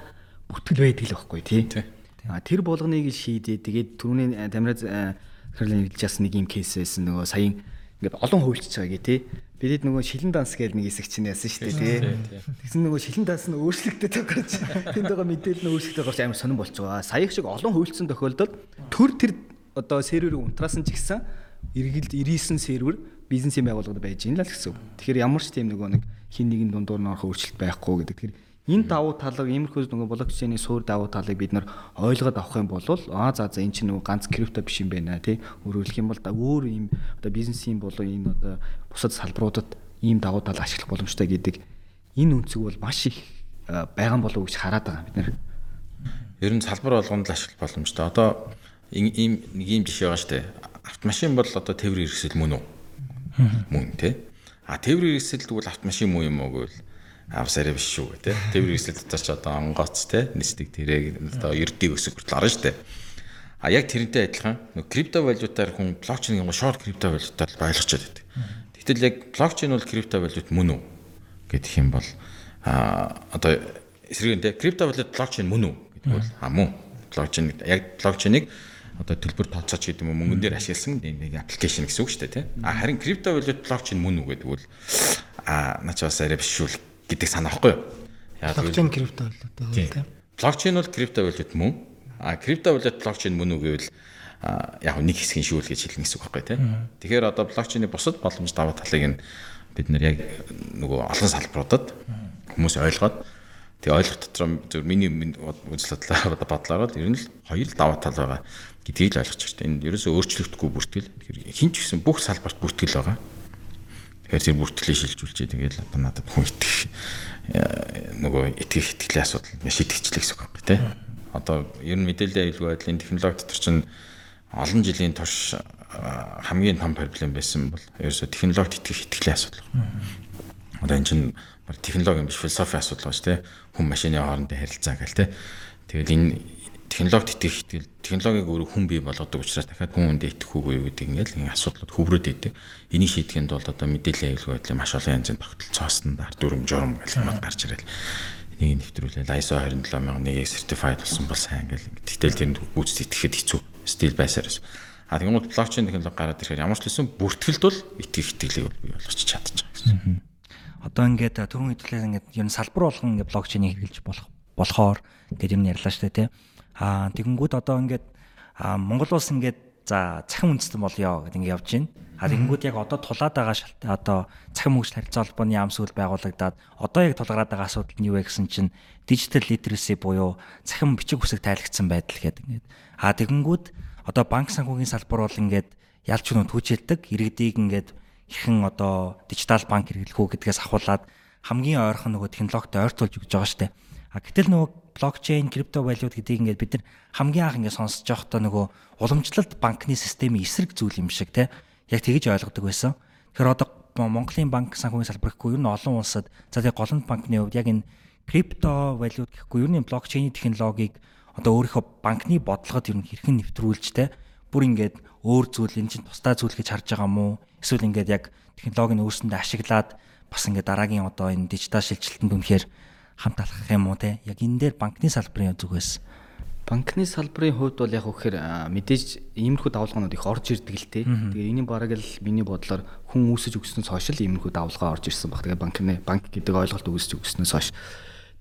бүтгэл байдаг л байхгүй тий. Тэр болгоныг шийдээ тэгээд түрүүний тамираа хэрлэн хэлж ясан нэг юм кейс байсан нөгөө саяын ингээд олон хуульчж байгаа тий. Бидэд нөгөө шилэн данс гэдэг нэг хэсэг чинь яасан шүү дээ тий. Тэгсэн нөгөө шилэн данс нь өөрчлөгдөж гарч тэнд байгаа мэдээлэл нь өөрчлөгдөж гарч амар сонирн болч байгаа. Саях шиг олон хуульцсан тохиолдолд төр тэр одоо серверийг унтраасан ч гэсэн эргэлд 99 сервер бизнесийн байгууллагад байж ин л гэсэн. Тэгэхээр ямар ч тийм нөгөө нэг хин нэгэн дундуур нь орох өөрчлөлт байхгүй гэдэг. Тэгэхээр Энэ давуу талыг иймэрхүү нөгөө блокчейний суур давуу талыг бид нар ойлгоод авах юм бол аа за за эн чинь нөгөө ганц крипто биш юм байна тий. Өөрөөлөх юм бол да өөр ийм одоо бизнесийн болон энэ одоо бусад салбаруудад ийм давуу тал ашиглах боломжтой гэдэг энэ үнцэг бол маш их байгаа болов уу гэж хараад байгаа бид нар. Ер нь салбар болгонд л ашиглах боломжтой. Одоо ийм нэг ийм жишээ байгаа шүү дээ. Автомашин бол одоо тээврийн хэрэгсэл мөн үү? Мөн тий. А тээврийн хэрэгсэл тэгвэл автомашин муу юм уу гэвэл авсараа биш шүү те. Тэвэр эсэл дотор ч одоо онгоц те нисдэг тэрэг одоо ердийг өсөх хүртэл орно штэ. А яг тэрнтэй адилхан нөгөө крипто валютаар хүн блокчейн шорт крипто валютаар ойлгочод байдаг. Тэгтэл яг блокчейн бол крипто валют мөн үү гэдэг юм бол а одоо эсрэг нь крипто валют блокчейн мөн үү гэдэг бол мөн блокчейн яг блокчейнийг одоо төлбөр тооцооч гэдэг юм мөнгөн дээр ашигласан нэг аппликейшн гэсэн үг шүү дээ тий. А харин крипто валют блокчейн мөн үү гэдэг бол а наач бас арай биш шүү л гэдэг санаа байхгүй юу? Блокчейн крипто валют тийм. Блокчейн бол крипто валют мөн. А крипто валют блокчейн мөн үү гэвэл яг нэг хэсгийн шүүл гэж хэлнэ гэсэн үг байхгүй тийм. Тэгэхээр одоо блокчейний бусад боломж даваа талыг нь бид нэр яг нөгөө олон салбаруудад хүмүүс ойлгоод тэгээ ойлгох дотор зөв миний үзэл бодлоо бодлоор л ер нь л хоёр даваа тал байгаа гэдгийг л ойлгож байна. Энэ ерөөсөө өөрчлөгдөхгүй бүртгэл. Хин ч гэсэн бүх салбарт бүртгэл байгаа. Тэгэхээр тэр бүртгэлээ шилжүүлчээ тэгээд одоо надад хүн итгэх э, нөгөө итгэх итгэлийн асуудал шийдэгчлээ гэсэн үг байна тий. Одоо ер нь мэдээллийн аюулгүй байдлын технологи дотор чинь олон жилийн турш хамгийн том проблем байсан бол ерөөсө технологид итгэх итгэлийн асуудал. Одоо энэ чинь технологи юм биш философи асуудал байна шүү дээ. Хүн машины хоорондын харилцаа гэл тий. Тэгэл энэ технологид итгэх итгэл технологиг өөрөө хүн бий болгодог учраас дахиад хүн хүндээ итгэх үгүй гэдэг ингээл ингэ асуудлууд хөврөөд идэг. Энийг шийдэхэд бол одоо мэдээллийн аюулгүй байдлын маш олон янзын тогтолцоо стандарт дүрм журм гэх юм гарч ирэл. нэг нэвтрүүлэл ISO 27001 certified болсон бол сайн гэл. Тэгтэл тэнд гүйцэд итгэхэд хэцүү. Стил байсаар. А тэгмүүд блокчейн технологи гараад ирэхээр ямар ч хэлсэн бүртгэлд бол итгэх итгэлийг бий болгоч чадчих гэсэн. Одоо ингээд түрүүн хэдүүлээ ингээд ер нь салбар болгон ингээд блокчейнийг хэрэгжилж болох болохоор гэдэг юм ярьлаа шүү дээ тий. Аа тэгэнгүүт одоо ингээд Монгол улс ингээд за цахим үндэстэн болёо гэдэг ингээд явж байна. А тэгэнгүүт яг одоо тулаад байгаа шалт одоо цахим хөгжил харилцаа холбооны яам сүл байгуулагдаад одоо яг тулгараад байгаа асуудал нь юу вэ гэсэн чинь digital literacy буюу цахим бичиг хүсэг тайлгдсан байдал гэдэг ингээд. А тэгэнгүүт одоо банк санхүүгийн салбар бол ингээд ялч нүд хүчилдэг иргэдийг ингээд хэрхэн одоо дижитал банк хэрэглэх үү гэдгээс ахуулаад хамгийн ойрхон нөгөө технологитой ойртуулж өгч байгаа штэ. А гэтэл нөгөө блокчейн, крипто валют гэдгийг ингээд бид нар хамгийн анх ингээд сонсож байхдаа нөгөө уламжлалт банкны системийн эсрэг зүйл юм шиг те яг тэгж ойлгодог байсан. Тэгэхээр одоо Монголын банк санхүүгийн салбар гэхгүй ер нь олон улсад за тэгээ голланд банкны хувьд яг энэ крипто валют гэхгүй ер нь блокчейн технологиг одоо өөрийнхөө банкны бодлогод ер нь хэрхэн нэвтрүүлж те бүр ингээд өөр зүйл энэ чинь тусдаа зүйл гэж харж байгаа мó эсвэл ингээд яг технологийн өөрсөндөө ашиглаад бас ингээд дараагийн одоо энэ дижитал шилжилтэнд үнэхээр хамт алхах юм уу те яг энэ дээр банкны салбарын зүгээс Банкны салбарын хувьд бол яг үхээр мэдээж иймэрхүү давалгаанууд их орж ирдэг л те. Тэгээ энэний бараг л миний бодлоор хүн үүсэж өгснөөс хойш л иймэрхүү давалгаа орж ирсэн баг. Тэгээ банкны банк гэдэг ойлголт үүсэж өгснөөс хойш.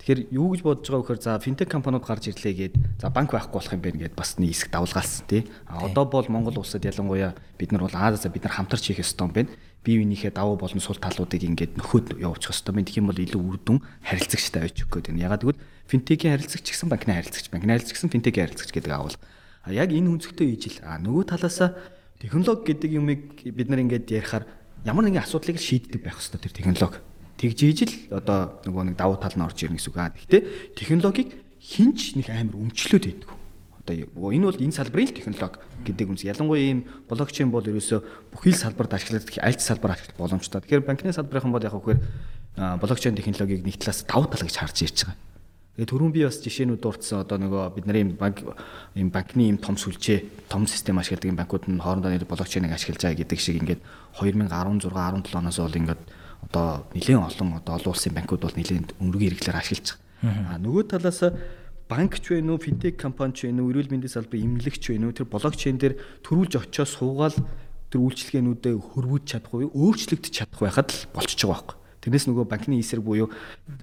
Тэгэхээр юу гэж бодож байгаа вэхээр за финтек компаниуд гарч ирлээ гээд за банк байхгүй болох юм байна гэд бас нэг хэсэг давалгаалсан тий. А одоо бол Монгол улсад ялангуяа бид нар бол аа за бид нар хамтарч хийх ёстой юм байна бие биенийхээ давуу болон сул талуудыг ингээд нөхөд явуучих хэвээр байна. Юм бол илүү үр дүн харилцагчтай байж өгөх гэдэг. Ягаад гэвэл финтекийн харилцагч гэсэн банкны харилцагч, банкны харилцагч гэсэн финтекийн харилцагч гэдэг аавал. А яг энэ үнцгтэй ижил. А нөгөө талаасаа технологи гэдэг юмыг бид нар ингээд ярихаар ямар нэгэн асуудлыг шийддэг байх хэрэгтэй тэр технологи. Тэгж ижил одоо нөгөө нэг давуу тал нь орж ирнэ гэсэн үг. А гэхдээ технологиг хинч нэг амар өмчлөөд байдаг одоо энэ бол энэ салбарын технологи гэдэг үнс. Ялангуяа ийм блокчейн бол ерөөсөө бүхий л салбарт ашиглагдах аль ч салбар ашиглах боломжтой. Тэгэхээр банкны салбарын бол яг хөөр блокчейн технологиг нэг талаас давуу тал гэж харж ирж байгаа. Тэгээ түрүүн би бас жишээнүүд дурдсан одоо нөгөө бид нарын банк ийм банкны ийм том сүлжээ, том систем ашигладаг банкуд нь хоорондоо нэр блокчейнийг ашиглаж байгаа гэдэг шиг ингээд 2016 17 оноос бол ингээд одоо нэлээд олон одоо олон улсын банкуд бол нэлээд өнрөгийн хэрэглээр ашиглаж байгаа. А нөгөө талаас банк ч вэ нүү финтек компани ч вэ нүү эрүүл мэндийн салбарын эмнэлэгч вэ нүү тэр блокчейн дээр төрүүлж очиод суугаал тэр үйлчлэгээнүүдэд хөрвүүлж чадах уу өөрчлөгдөж чадах байхад л болчихж байгаа байхгүй. Тэрнээс нөгөө банкны эсрэг буюу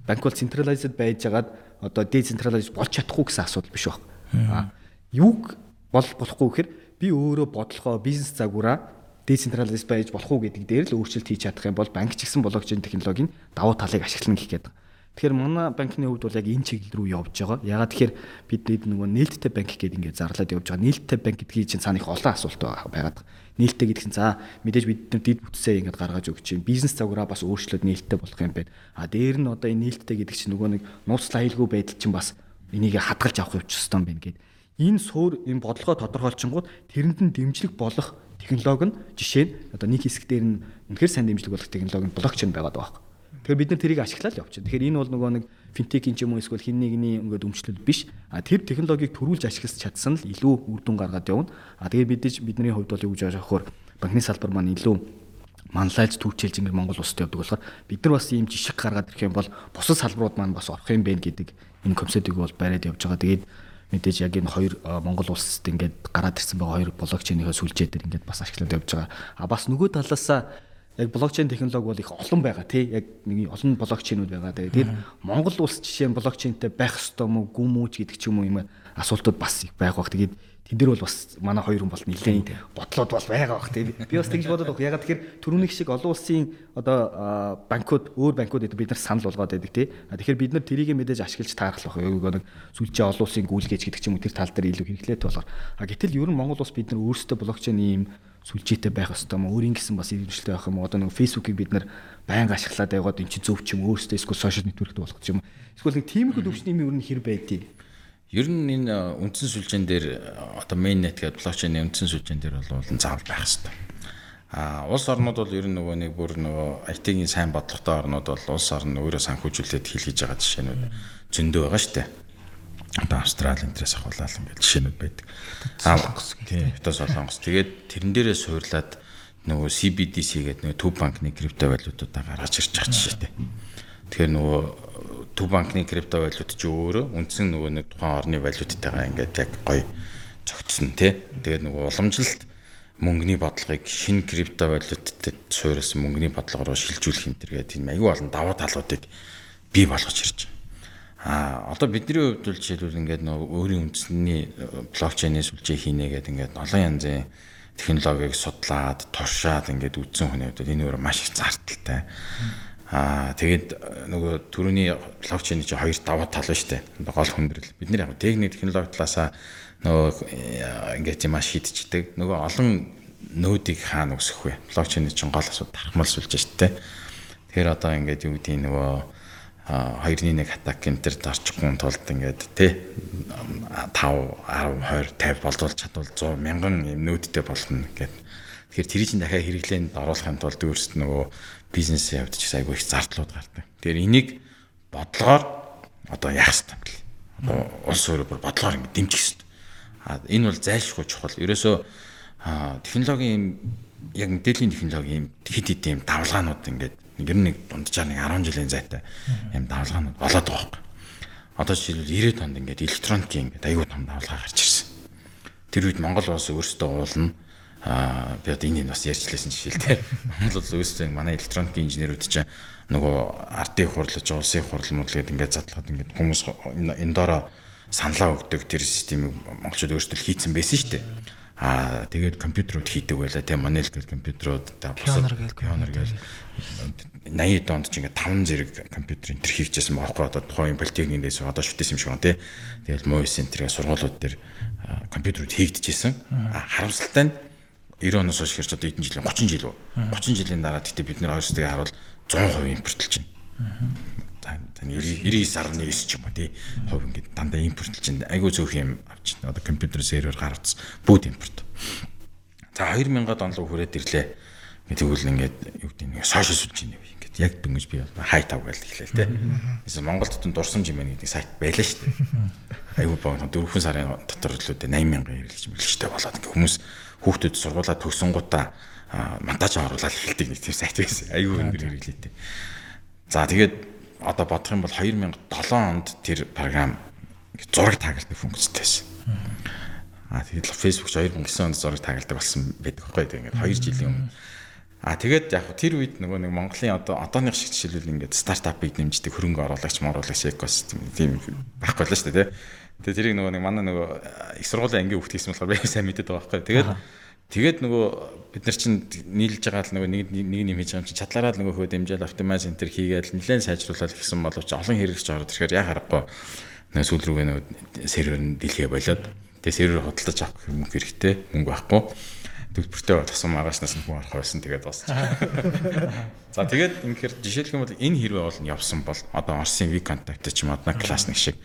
банк бол централизед байж байгаад одоо децентрализ болж чадахгүй гэсэн асуудал биш баг. А юуг бол болохгүй гэхээр би өөрөө бодлохоо бизнес загвараа децентрализ байж болох уу гэдэг дээр л өөрчлөлт хийж чадах юм бол банк ч гэсэн блокчейн технологийн давуу талыг ашиглана гэх гээд. Тэгэхээр манай банкны хувьд бол яг энэ чиглэл рүү явж байгаа. Ягаад тэгэхээр бид нөгөө нээлттэй банк гэдэг ингээд зарлаад явж байгаа. Нээлттэй банк гэдгийг чинь цаана их олон асуулт байгаад. Нээлттэй гэдэг нь за мэдээж бид нар дид бүтсээ ингээд гаргаж өгч чинь бизнес загвараа бас өөрчлөөд нээлттэй болох юм байна. А дээр нь одоо энэ нээлттэй гэдэг чинь нөгөө нэг нууцлал аюулгүй байдал чинь бас энийг хадгалж авах явууч хэвээр байна гэд. Энэ суур энэ бодлогоо тодорхойлчингууд тэрэнд нь дэмжлэг болох технологи нь жишээ нь одоо нэг хэсэг дээр нь үнэхээр сайн дэмжлэг болох технологи нь блокчейн байгаад байгаа. Тэгэхээр бид нар тэрийг ашиглаад явчихна. Тэгэхээр энэ бол нөгөө нэг финтекийн ч юм уу эсвэл хин нэгний ингээд өмчлөл биш. А тэр технологиг төрүүлж ашиглаж чадсан л илүү үр дүн гаргаад явна. А тэгээ бидэж бидний хувьд бол юу гэж хөхөр банкны салбар маань илүү манлайлж түүчээлж ингээд Монгол улсад явдаг болохоор бид нар бас ийм жишг гаргаад ирэх юм бол бусад салбарууд маань бас орох юм байна гэдэг энэ концептыг бол бариад явж байгаа. Тэгээд мэдээж яг энэ хоёр Монгол улсад ингээд гараад ирсэн байгаа хоёр блокчейнийхээ сүлжээ дээр ингээд бас ашиглаад явж байгаа. А бас нөгөө талаасаа яг блокчейн технологи бол их олон байгаа тий яг нэг олон блокчейнүүд байгаа. Тэгээд Монгол улс жишээ нь блокчейнтэй байх ёстой мó гүн мүүч гэдэг ч юм уу юм асуултууд бас их байх бах. Тэгээд тэн дээр бол бас манай хоёр хүн бол нэлээд бодлоод бол байгаа бах тий. Би бас тэгж бодоод баг. Ягаад тэгэхээр түрүүний шиг олон улсын одоо банкуд өөр банкуд бид нар санал болгоод байдаг тий. Тэгэхээр бид нар тэрийг мэдээж ашиглаж таарах байх. Яг нэг сүлжээ олон улсын гүйлгээж гэдэг ч юм уу тэр тал дээр илүү хэрэглээд болохоор. А гэтэл ер нь Монгол улс бид нар өөрсдөө блокчейн ийм сүлжээтэй байх ёстой юм. Өөрийн гэсэн бас ирэмжлэлтэй байх юм. Одоо нэг фейсбુકийг бид нар байнга ашиглаад байгаад эн чинь зөв ч юм өөрөөсөө эсвэл сошиал нэтворкт болох ч юм. Эсвэл нэг тиймэрхүү төвчний юм ер нь хэр байдгийг. Ер нь энэ үндсэн сүлжээн дээр одоо mainnet гэдэг блокчейн үндсэн сүлжээн дээр бол заавал байх ёстой. А улс орнууд бол ер нь нөгөө нэг бүр нөгөө IT-ийн сайн бодлоготой орнууд бол улс орн өөрөө санхүүжүүлээд хил хийж байгаа жишээнүүд зөндөө байгаа шүү дээ одоо Австрали энтрээс ахуулаад ингээд жишээнүүд байдаг. Аа тийм Битос Солонгос. Тэгээд тэрэн дээрээ суурлаад нөгөө CBDC гэдэг нөгөө төв банкны криптовалютуудаа гаргаж ирж байгаа жишээтэй. Тэгэхээр нөгөө төв банкны криптовалют ч өөрөө үндсэн нөгөө нэг тухайн орны валютайгаа ингээд яг гоё зөгцсөн тий. Тэгээд нөгөө уламжлалт мөнгөний бодлогыг шинэ криптовалютад суурилсан мөнгөний бодлого руу шилжүүлэх юм тэргээд энэ аюу олон давуу талуудыг бий болгож ирж байна. А одоо бидний хувьд бол жишээлбэл ингээд нөгөө өөрийн үндэсний блокчейний сүлжээ хийнэ гэдэг ингээд олон янзын технологиг судлаад туршаад ингээд үдсэн хүний хувьд энэ өөр маш их зардалтай. Аа тэгээд нөгөө түрүүний блокчейний чинь хоёр даваа тал ба штэ. Гол хүндрэл. Бид нар яг техник технологи талаасаа нөгөө ингээд юм шийдчихдэг. Нөгөө олон нүүдийг хаана өсөх вэ? Блокчейний чинь гол асуудал тархмал сүлжээ штэ. Тэгэхээр одоо ингээд юу гэдэг нөгөө 2-1 атак энтер дарчихгүй тулд ингээд тий 5 10 20 50 болдвол чадвал 100 мянган юм нүүдтэй болно гэд. Тэгэхээр тэр чинь дахиад хэрэглээнд оруулахын тулд өөрсд нөгөө бизнесийн явдаж их айгүй их зардлууд гардаг. Тэгэхээр энийг бодлогоор одоо яах ёстой юм бэл. Одоо улс өөрөө бүр бодлогоор ингээд дэмжих ёстой. А энэ бол зайлшгүй чухал. Ерөөсөө технологийн яг мэдээллийн технологийн хэд хэд юм давлгаанууд ингээд ер нь нэг дунджаар нэг 10 жилийн зайтай юм давлгаанууд болоод байгаа юм. Одоо жишээлбэл 90-ад онд ингээд электроникийн ингээд аюул том давлгаа гарч ирсэн. Тэр үед Монгол улс өөрсдөө уулна аа би одоо энийг бас ярьчлээсэн жишээлтэй. Монгол улс өөрсдөө манай электроникийн инженерүүд чинь нөгөө ардын хурлаж, улсын хурлмууд гэдэг ингээд задлахад ингээд хүмүүс энэ доороо саналаа өгдөг тэр системийг монголчууд өөрсдөө хийцэн байсан шүү дээ. Аа тэгээд компьютерууд хийдэг байлаа тийм манел гэл компьютерууд Pioneer гэл Pioneer гэл 80 донд ч ингээд 5 зэрэг компьютер энтер хийжсэн баахгүй одоо тухайн политехникийн дэс одоо шүтээс юм шиг байна тий. Тэгээд муйс энтергээ сургуулиуд дээр компьютерууд хийгдэжсэн. Харамсалтай нь 90 оноос хойш хэрч одоо эдэн жилийн 30 жил үү? 30 жилийн дараа гэхдээ бид нэр хоёрсдыг харуул 100% импортлж байна. За 99.9 ч юм уу тий. Хувь ингээд дандаа импортлж байна. Айгуу зөөх юм авч байна. Одоо компьютер сервер гаргацсан. Бүгд импорт. За 2000-ад он руу хүрээд ирлээ. Тэгвэл ингээд юу гэдэг нэг сошиал сүлжээ нэг ингээд яг дөнгөж би хай тав гэж хэлээ л тий. Эсвэл Монголд тун дурсан жимэн гэдэг сайт байлаа шүү дээ. Айгуу боо 4 сарын дотор л үүдээ 80 мянган хэрэглэж мэлжтэй болоод ингээд хүмүүс хүүхдүүд сургуулаа төгсөнгуудаа монтаж оруулаад эхэлдэг нэг тийм сайт байсан. Айгуу өндөр хэрэглээтэй. За тэгээд одоо бодох юм бол 2007 онд тэр програм зураг таагалдаг функцтэй байсан. Аа тэгээд Facebook 2009 онд зураг таагалдаг болсон байдаг байхгүй тэгээд ингээд 2 жилийн өмнө А тэгээд яг тэр үед нөгөө нэг Монголын одоо одооных шиг жишээлбэл ингээд стартапыг нэмждэг хөрөнгө оруулагч моруулагч экосистем тийм байхгүй л шүү дээ тий. Тэгээд тэрийг нөгөө нэг манай нөгөө их сургуулийн ангийн хүүхд хийсэн болохоор би сайн мэдээд байгаа байхгүй. Тэгээд тэгээд нөгөө бид нар чинь нийлж байгаа л нөгөө нэг нэг юм хийж байгаа юм чинь чадлаараа л нөгөө хөө дэмжээл оптимайз центр хийгээд нэлээд сайжруулаад гэсэн боловч олон хэрэгч ороод ирэхээр яа харахгүй нөгөө сүүл рүүгээ нөгөө сервер нь дэлхээ болоод тэгээд сервер хөдөлж авах юм хэрэгтэй мөнгө байхгүй төлбөртэй тусам агаашнаас нь хүн орох байсан тэгээд босч. За тэгээд ингэхээр жишээлх юм бол энэ хэрвээ бол явсан бол одоо Орсын V-Contact ч юм уу одна класс нэг шиг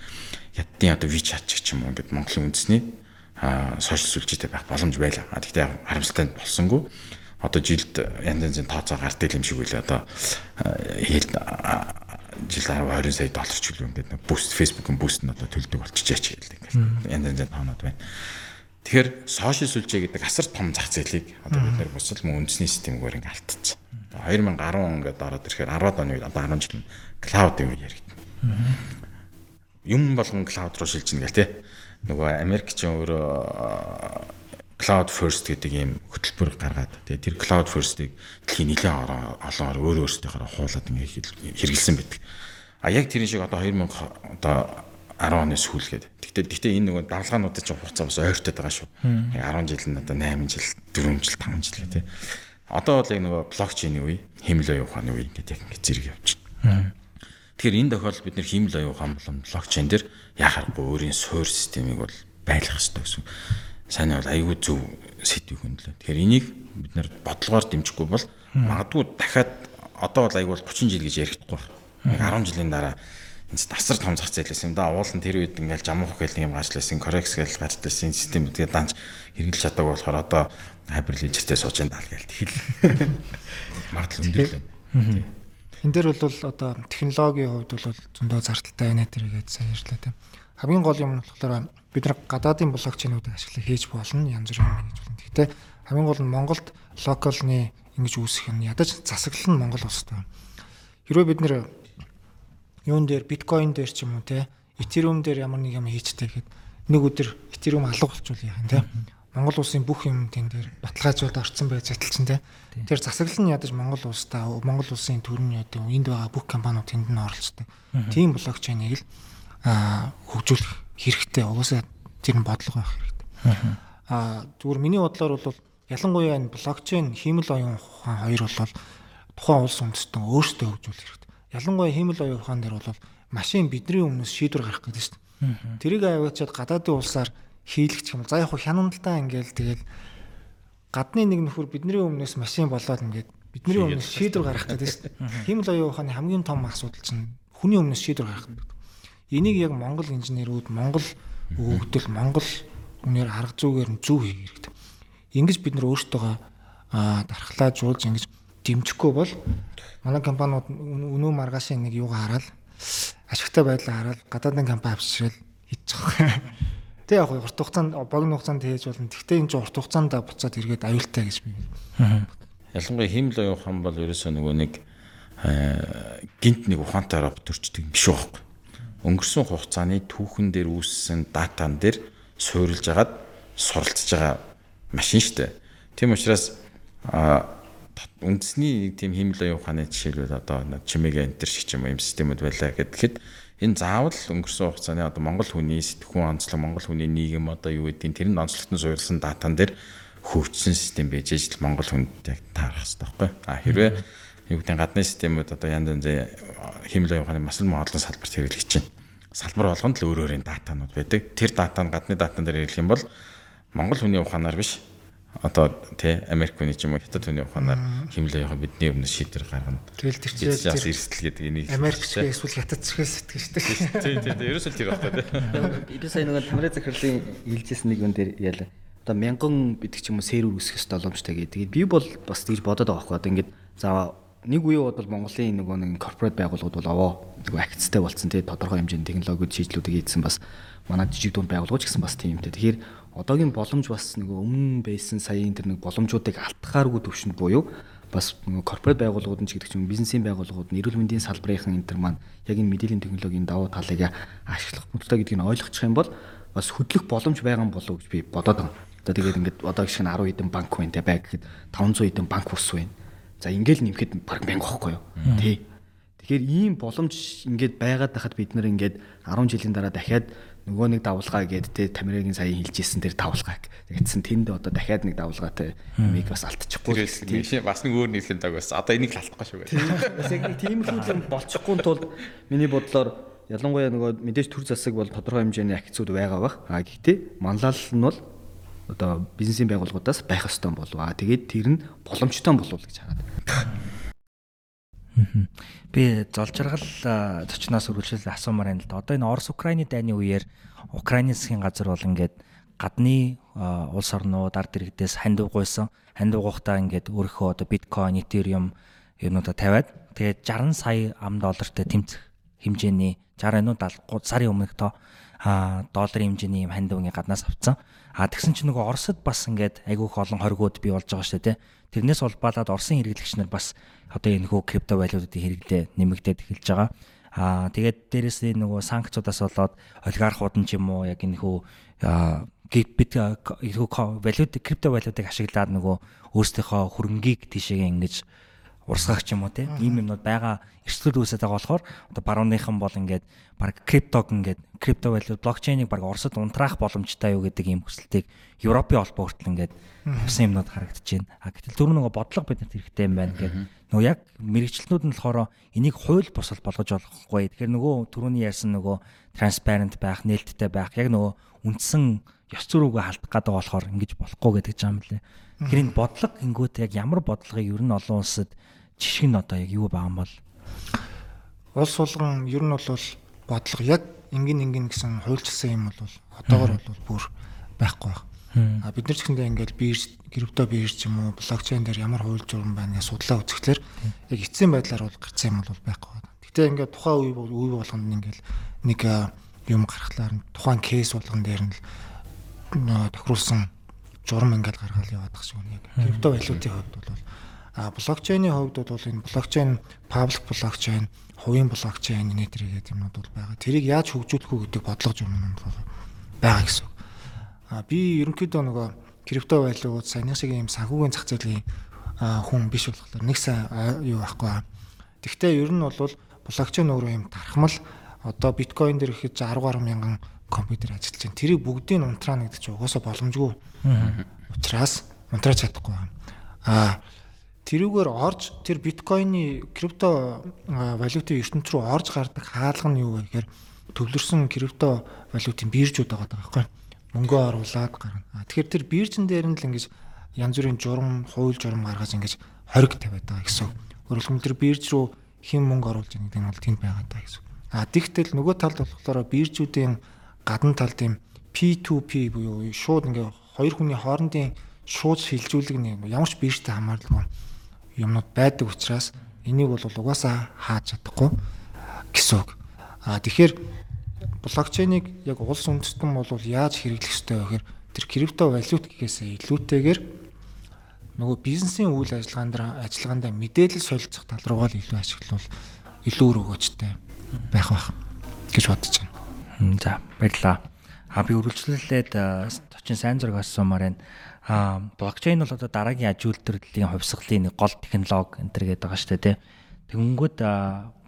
ядтын одоо WeChat ч юм уу ингээд Монголын үндэсний а сошиал сүлжээтэй байх боломж байлаа. Тэгтээ харамсалтай болсонгүй. Одоо жилд янз янзын тооцоо гардаг юм шиг үлээ одоо хэл жил 10 20 сая доллар ч үлээ ингээд буст Facebook-ын буст нь одоо төлдөг болчихжээ ч хэлдэг. Янз янзын тоонод байна. Тэгэхээр сошиал сүлжээ гэдэг асар том зах зээлийг одоо бид нар бусал мөн үндэсний системгээр ингээ алтцсан. 2010 он ингээд ороод ирэхээр 10 оны одоо 10 жил клауд юм яригдана. Юм болгон клауд руу шилжинэ гэл те. Нөгөө Америк ч өөрөө cloud first гэдэг ийм хөтөлбөр гаргаад тэгээ тэр cloud first-ыг дэлхийн нэлээд олон өөр өөрсдийнхээ хуулаад ингээ хэрэгэлсэн байдаг. А яг тэр шиг одоо 2000 одоо 10 оны сүүлгээд. Гэхдээ гэхдээ энэ нөгөө давлгаануудад ч хугацаа бас ойртоод байгаа шүү. 10 жил нь одоо 8 жил, 4 жил, 5 жил гэх тээ. Одоо бол яг нөгөө блокчейний үе, хэмэл оюун ухааны үе гэдэг яг ингэ зэрэг явж байна. Тэгэхээр энэ тохиолдолд бид нэр хэмэл оюун болон блокчейн дээр яхахгүй өөрийн суур системийг бол байлгах хэрэгтэй гэсэн. Сайн бол аюул зөв сэдвийг хөндлөө. Тэгэхээр энийг бид нэр бодлогоор дэмжихгүй бол магадгүй дахиад одоо бол аюул 30 жил гэж ярихдаггүй байна. 10 жилийн дараа энэ тасар том зах зээл байсан юм да. Уул нь тэр үед ингээл жамуух гэл юм гаачласан, корекс гэл гарчласан систем тэгээ данч хэрэгжилж чадаагүй болохоор одоо хайперлижертэй сууж энэ даа гээл хэл магадлал өндөр Энд дээр бол одоо технологийн хувьд бол зөндөө зардалтай байна тэргээд сайн ярьлаа тийм. Хамгийн гол юм нь болохоор бид нар гадаадын блокчейнуудыг ашиглаж хийж болно янз бүрийн хийж болно. Гэхдээ хамгийн гол нь Монголд локалны ингэж үүсэх нь ядаж засаглал нь Монгол улстай. Хэрвээ бид нэр юун дээр биткойн дээр ч юм уу те Ethereum дээр ямар нэг юм хийчтэй гэхэд нэг өдөр Ethereum алга болчихвол яах юм те. Монгол улсын бүх юм тэн дээр баталгаажуулаад орцсон байж зэтэлчин те. Тэр засаглал нь ядаж Монгол улстай Монгол улсын төрний яд энд байгаа бүх компаниуд тэнд нь оролцдог. Тийм блокчейнийг л хөгжүүлэх хэрэгтэй. Угаасаа тэр нь бодлого байх хэрэгтэй. Аа зүгээр миний бодлоор бол ялангуяа энэ блокчейн хиймэл оюун ухаан хоёр бол тухайн улс үндэстэн өөрсдөө хөгжүүлэх хэрэгтэй. Ялангуяа хиймэл оюун ухаан дээр бол машин бидний өмнөөс шийдвэр гаргах гэдэг шүү дээ. Тэрийг аваачаад гадаадын улсаар хийлгэх юм. За яг хуу хянамдалтаа ингээл тэгэл гадны нэг нөхөр бидний өмнөөс машин болоод ингээд бидний өмнөөс шийдвэр гаргах гэдэг шүү дээ. Хиймэл оюун ухааны хамгийн том асуудал чинь хүний өмнөөс шийдвэр гаргах гэдэг. Энийг яг Монгол инженерүүд, Монгол өгөгдөл, Монгол үнээр арга зүйгээр нь зөв хийх хэрэгтэй. Ингэж бид нар өөртөөгөө дархлаажуулж ингэж дэмжихгүй бол манай компаниуд өнөө маргаашийн нэг юугаа хараад ашигтай байдлаа хараад гадаадын компани авчирал хийчих Тэг яг урт хугацаанд богино хугацаанд хийж болно. Гэхдээ энэ ч урт хугацаанд буцаад эргээд аюултай гэж би. Ялангуяа химэл оюун ухаан бол ерөөсөө нөгөө нэг э, гинт нэг ухаантайгаа төрчдөг биш байхгүй. Өнгөрсөн хугацааны түүхэн дээр үүссэн датан дээр суурилж агаад суралцж байгаа машин шүү дээ. Тийм учраас үндэсний тийм оюун ухааны жишээлбэл одоо чимээг энтер шиг юм юм системүүд байлаа гэхэд энэ заавал өнгөрсөн хугацааны одоо Монгол хүний сэтгхүүн онцлог Монгол хүний нийгэм одоо юу гэдгийг тэр нь онцлогтон суурилсан датан дээр хөгжсөн систем байж ижил Монгол хүнд яг таарах хэрэгтэй байхгүй. А хэрвээ юу гэдэг гадны системүүд одоо янз янзын оюун ухааны маш олон олон салбарт хэрэглэж чинь. Салбар болгонд л өөр өөрийн датанууд байдаг. Тэр дата нь гадны датан дээр хэрэглэх юм бол Монгол хүний ухаанаар биш одоо тий Америк хүний ч юм уу хятад хүний ухаанаар химлээ явах бидний өмнө шийдвэр гаргана. Тэгэл тэр чинь яас эрсдэл гэдэг энийг Америкч эсвэл хятад зэрэг сэтгэжтэй. Тий тий тий ерөөсөө тэр багтаа тий. Би сая нэг тамирын захирлын хэлжсэн нэг юм дээр яла. Одоо мянган гэдэг ч юм уу сервер үүсгэх ёстой боломжтой гэдэг. Би бол бас тэгж бодоод байгаа байхгүй. Одоо ингээд за нэг үе бол Монголын нөгөө нэг корпорат байгууллагууд бол овоо нөгөө акцтай болцсон тий тодорхой хэмжээний технологиуд шийдлүүдийг хийдсэн бас манай жижиг дунд байгууллагууд ч гэсэн бас тийм тий. Тэгэхээр одоогийн боломж бас нөгөө өмнө байсан саяын тэр нэг боломжуудыг алтгахааргүй төвшөнд буюу бас корпорат байгууллагууд нь ч гэдэг чинь бизнесийн байгууллагууд нь эрүүл мэндийн салбарын энэ төр маань яг энэ мэдээллийн технологийн давуу талыг ашиглах бодлоо гэдгийг ойлгочих юм бол бас хөдлөх боломж байгаа болов гэж би бодоод байна. За тэгээд ингээд одоо гişг нь 10 хэдэн банк байна те байг гэхэд 500 хэдэн банк ус байна. За ингээл нэмэхэд баг мянга байхгүй юу? Тий. Тэгэхээр ийм боломж ингээд байгаад байхад бид нэр ингээд 10 жилийн дараа дахиад нөгөө нэг давлгаа гээд те Тамирагийн сая хэлжсэн тэр давлгаа тэгсэн тэнд одоо дахиад нэг давлгаатай юмыг бас алдчихгүй тийм бас нэг өөр нийлхэн даг бас одоо энийг л алдахгүй шүү гэдэг. Бас яг нэг тиймэрхүү юм болчихгүй тулд миний бодлоор ялангуяа нөгөө мэдээж төр засаг бол тодорхой хэмжээний акцууд байгаа бах. А гэхдээ манлал нь бол одоо бизнесийн байгууллагуудаас байх ёстой болов. А тэгээд тэр нь боломжтой болов гэж хараад. Би зол жаргал зочноос үргэлжлэл асуумаар байна л да. Одоо энэ Орос Украины дайны үеэр Украины засгийн газар бол ингээд гадны улс орнууд ард иргэдээс хандив гуйсан. Хандив гуйхтаа ингээд өөрийнхөө одоо биткойн, этериум юмнуудаа тавиад тэгээд 60 сая ам доллартай тэмцэх хэмжээний 60 нуу 70 сарын өмнөх тоо а долларын хэмжээний юм хандив ингээд гаднаас авцсан. А тэгсэн чинь нөгөө Оросд бас ингээд айгүйх олон хоригууд бий болж байгаа шүү дээ. Тэрнээс улбалаад Оросын хэрэглэгч нар бас одоо энэ хөө крипто валютуудын хэрэглээ нэмэгдээд эхэлж байгаа. Аа тэгээд дээрэс нь нөгөө санкцуудаас болоод олигархууд нь ч юм уу яг энэ хөө бит хөө валют крипто валютыг ашиглаад нөгөө өөрсдийнхөө хөрөнгийг тийшээ ингэж урсгах юм уу тийм юмнууд байгаа эрсдэл үүсэж байгаа болохоор одоо барууныхан бол ингээд баг криптог ингээд крипто валют блокчейнийг баг Оросд унтраах боломжтой юу гэдэг ийм хүсэлтийг Европын холбоо хүртэл ингээд явсан юмнууд харагдаж байна. А гэтэл түр нөгөө бодлого биднэрт хэрэгтэй юм байна гэдэг. Нөгөө яг мэрэгчлэнүүд нь болохоор энийг хууль бусал болгож болохгүй. Тэгэхээр нөгөө түрүүний ярьсан нөгөө транспарент байх, нээлттэй байх, яг нөгөө үндсэн ёс зүйрүүгээ халдах гэдэг болохоор ингэж болохгүй гэдэг юм лээ. Энэ бодлого гингүүт яг ямар бодлогыг ер нь олон улсад жишг нь одоо яг юу юм бол? Улс болгон ер нь бол бодлого яг ингэн ингэн гэсэн хуульчилсан юм бол одоогор бол бүр байхгүй байна. А бид нар ч гэндээ ингээл бирж крипто бирж юм уу блокчейн дээр ямар хууль журам байна гэж судлаа үзэхлээр яг эцсийн байдлаар бол гарсан юм бол байхгүй. Гэтэ ингээд тухайн үе үе болгонд ингээл нэг юм гаргахлаар тухайн кейс болгон дээр нь тохируулсан журам ингээл гаргаал яваад байгаа шүү. Яг крипто валютын хувьд бол А блокчейний хувьд бол энэ блокчейн паблик блокчейн, хувийн блокчейн нэтэр гэдэг юмнууд бол байгаа. Тэрийг яаж хөгжүүлэх үү гэдэг бодлого юм бол байгаа гэсэн. А би ерөнхийдөө нөгөө крипто валют саяны шиг юм санхүүгийн зах зээлийн хүн биш болохоор нэг сайн юу байхгүй. Тэгвэл ер нь бол блокчейн өөрөө юм тархмал одоо биткойн дээр ихэд 10 гаруй мянган компьютер ажиллаж байна. Тэрийг бүгдийг унтраа гэдэг чинь угаасаа боломжгүй. Учираас унтраач чадахгүй байна. Аа тэрүүгээр орж тэр биткойны крипто валютын ертөнц рүү орж гардаг хаалга нь юу вэ гэхээр төвлөрсөн крипто валютын биржүүд байгаа байхгүй мөнгөө оруулаад гарна. Тэгэхээр тэр биржин дээр нь л ингэж янз бүрийн журам, хууль журам гаргаж ингэж хориг тавиад байгаа гэсэн. Өөрөлдөх юм тэр бирж рүү хэн мөнгө оруулж байгаа гэдэг нь бол тэнд байгаа даа гэсэн. А тэгтэл нөгөө талд болохоор биржүүдийн гадна талд юм P2P буюу шууд ингээ хоёр хүний хоорондын шууд шилжүүлэг нэг ямар ч биржтэй хамааралгүй юмнууд байдаг учраас энийг бол угаасаа хааж чадахгүй гэсэн үг. А тэгэхээр блокчейнийг яг улс үндэстэн бол яаж хэрэглэх ёстой вэ гэхээр тэр крипто валют гэхээсээ илүүтэйгээр нөгөө бизнесийн үйл ажиллагаанд ажиллагаандаа мэдээлэл солилцох тал руугаа илүү ашиглавал илүү өрөөгөөжтэй байх байх гэж бодож байна. За баярлалаа. А би үргэлжлүүлээд точин сайн зураг асуумаар байна. А блокчейн бол одоо дараагийн аж үйлдвэрлэлийн хувьсгалын гол технологи энэ төр гэдэг байгаа шүү дээ. Тэгэнгүүт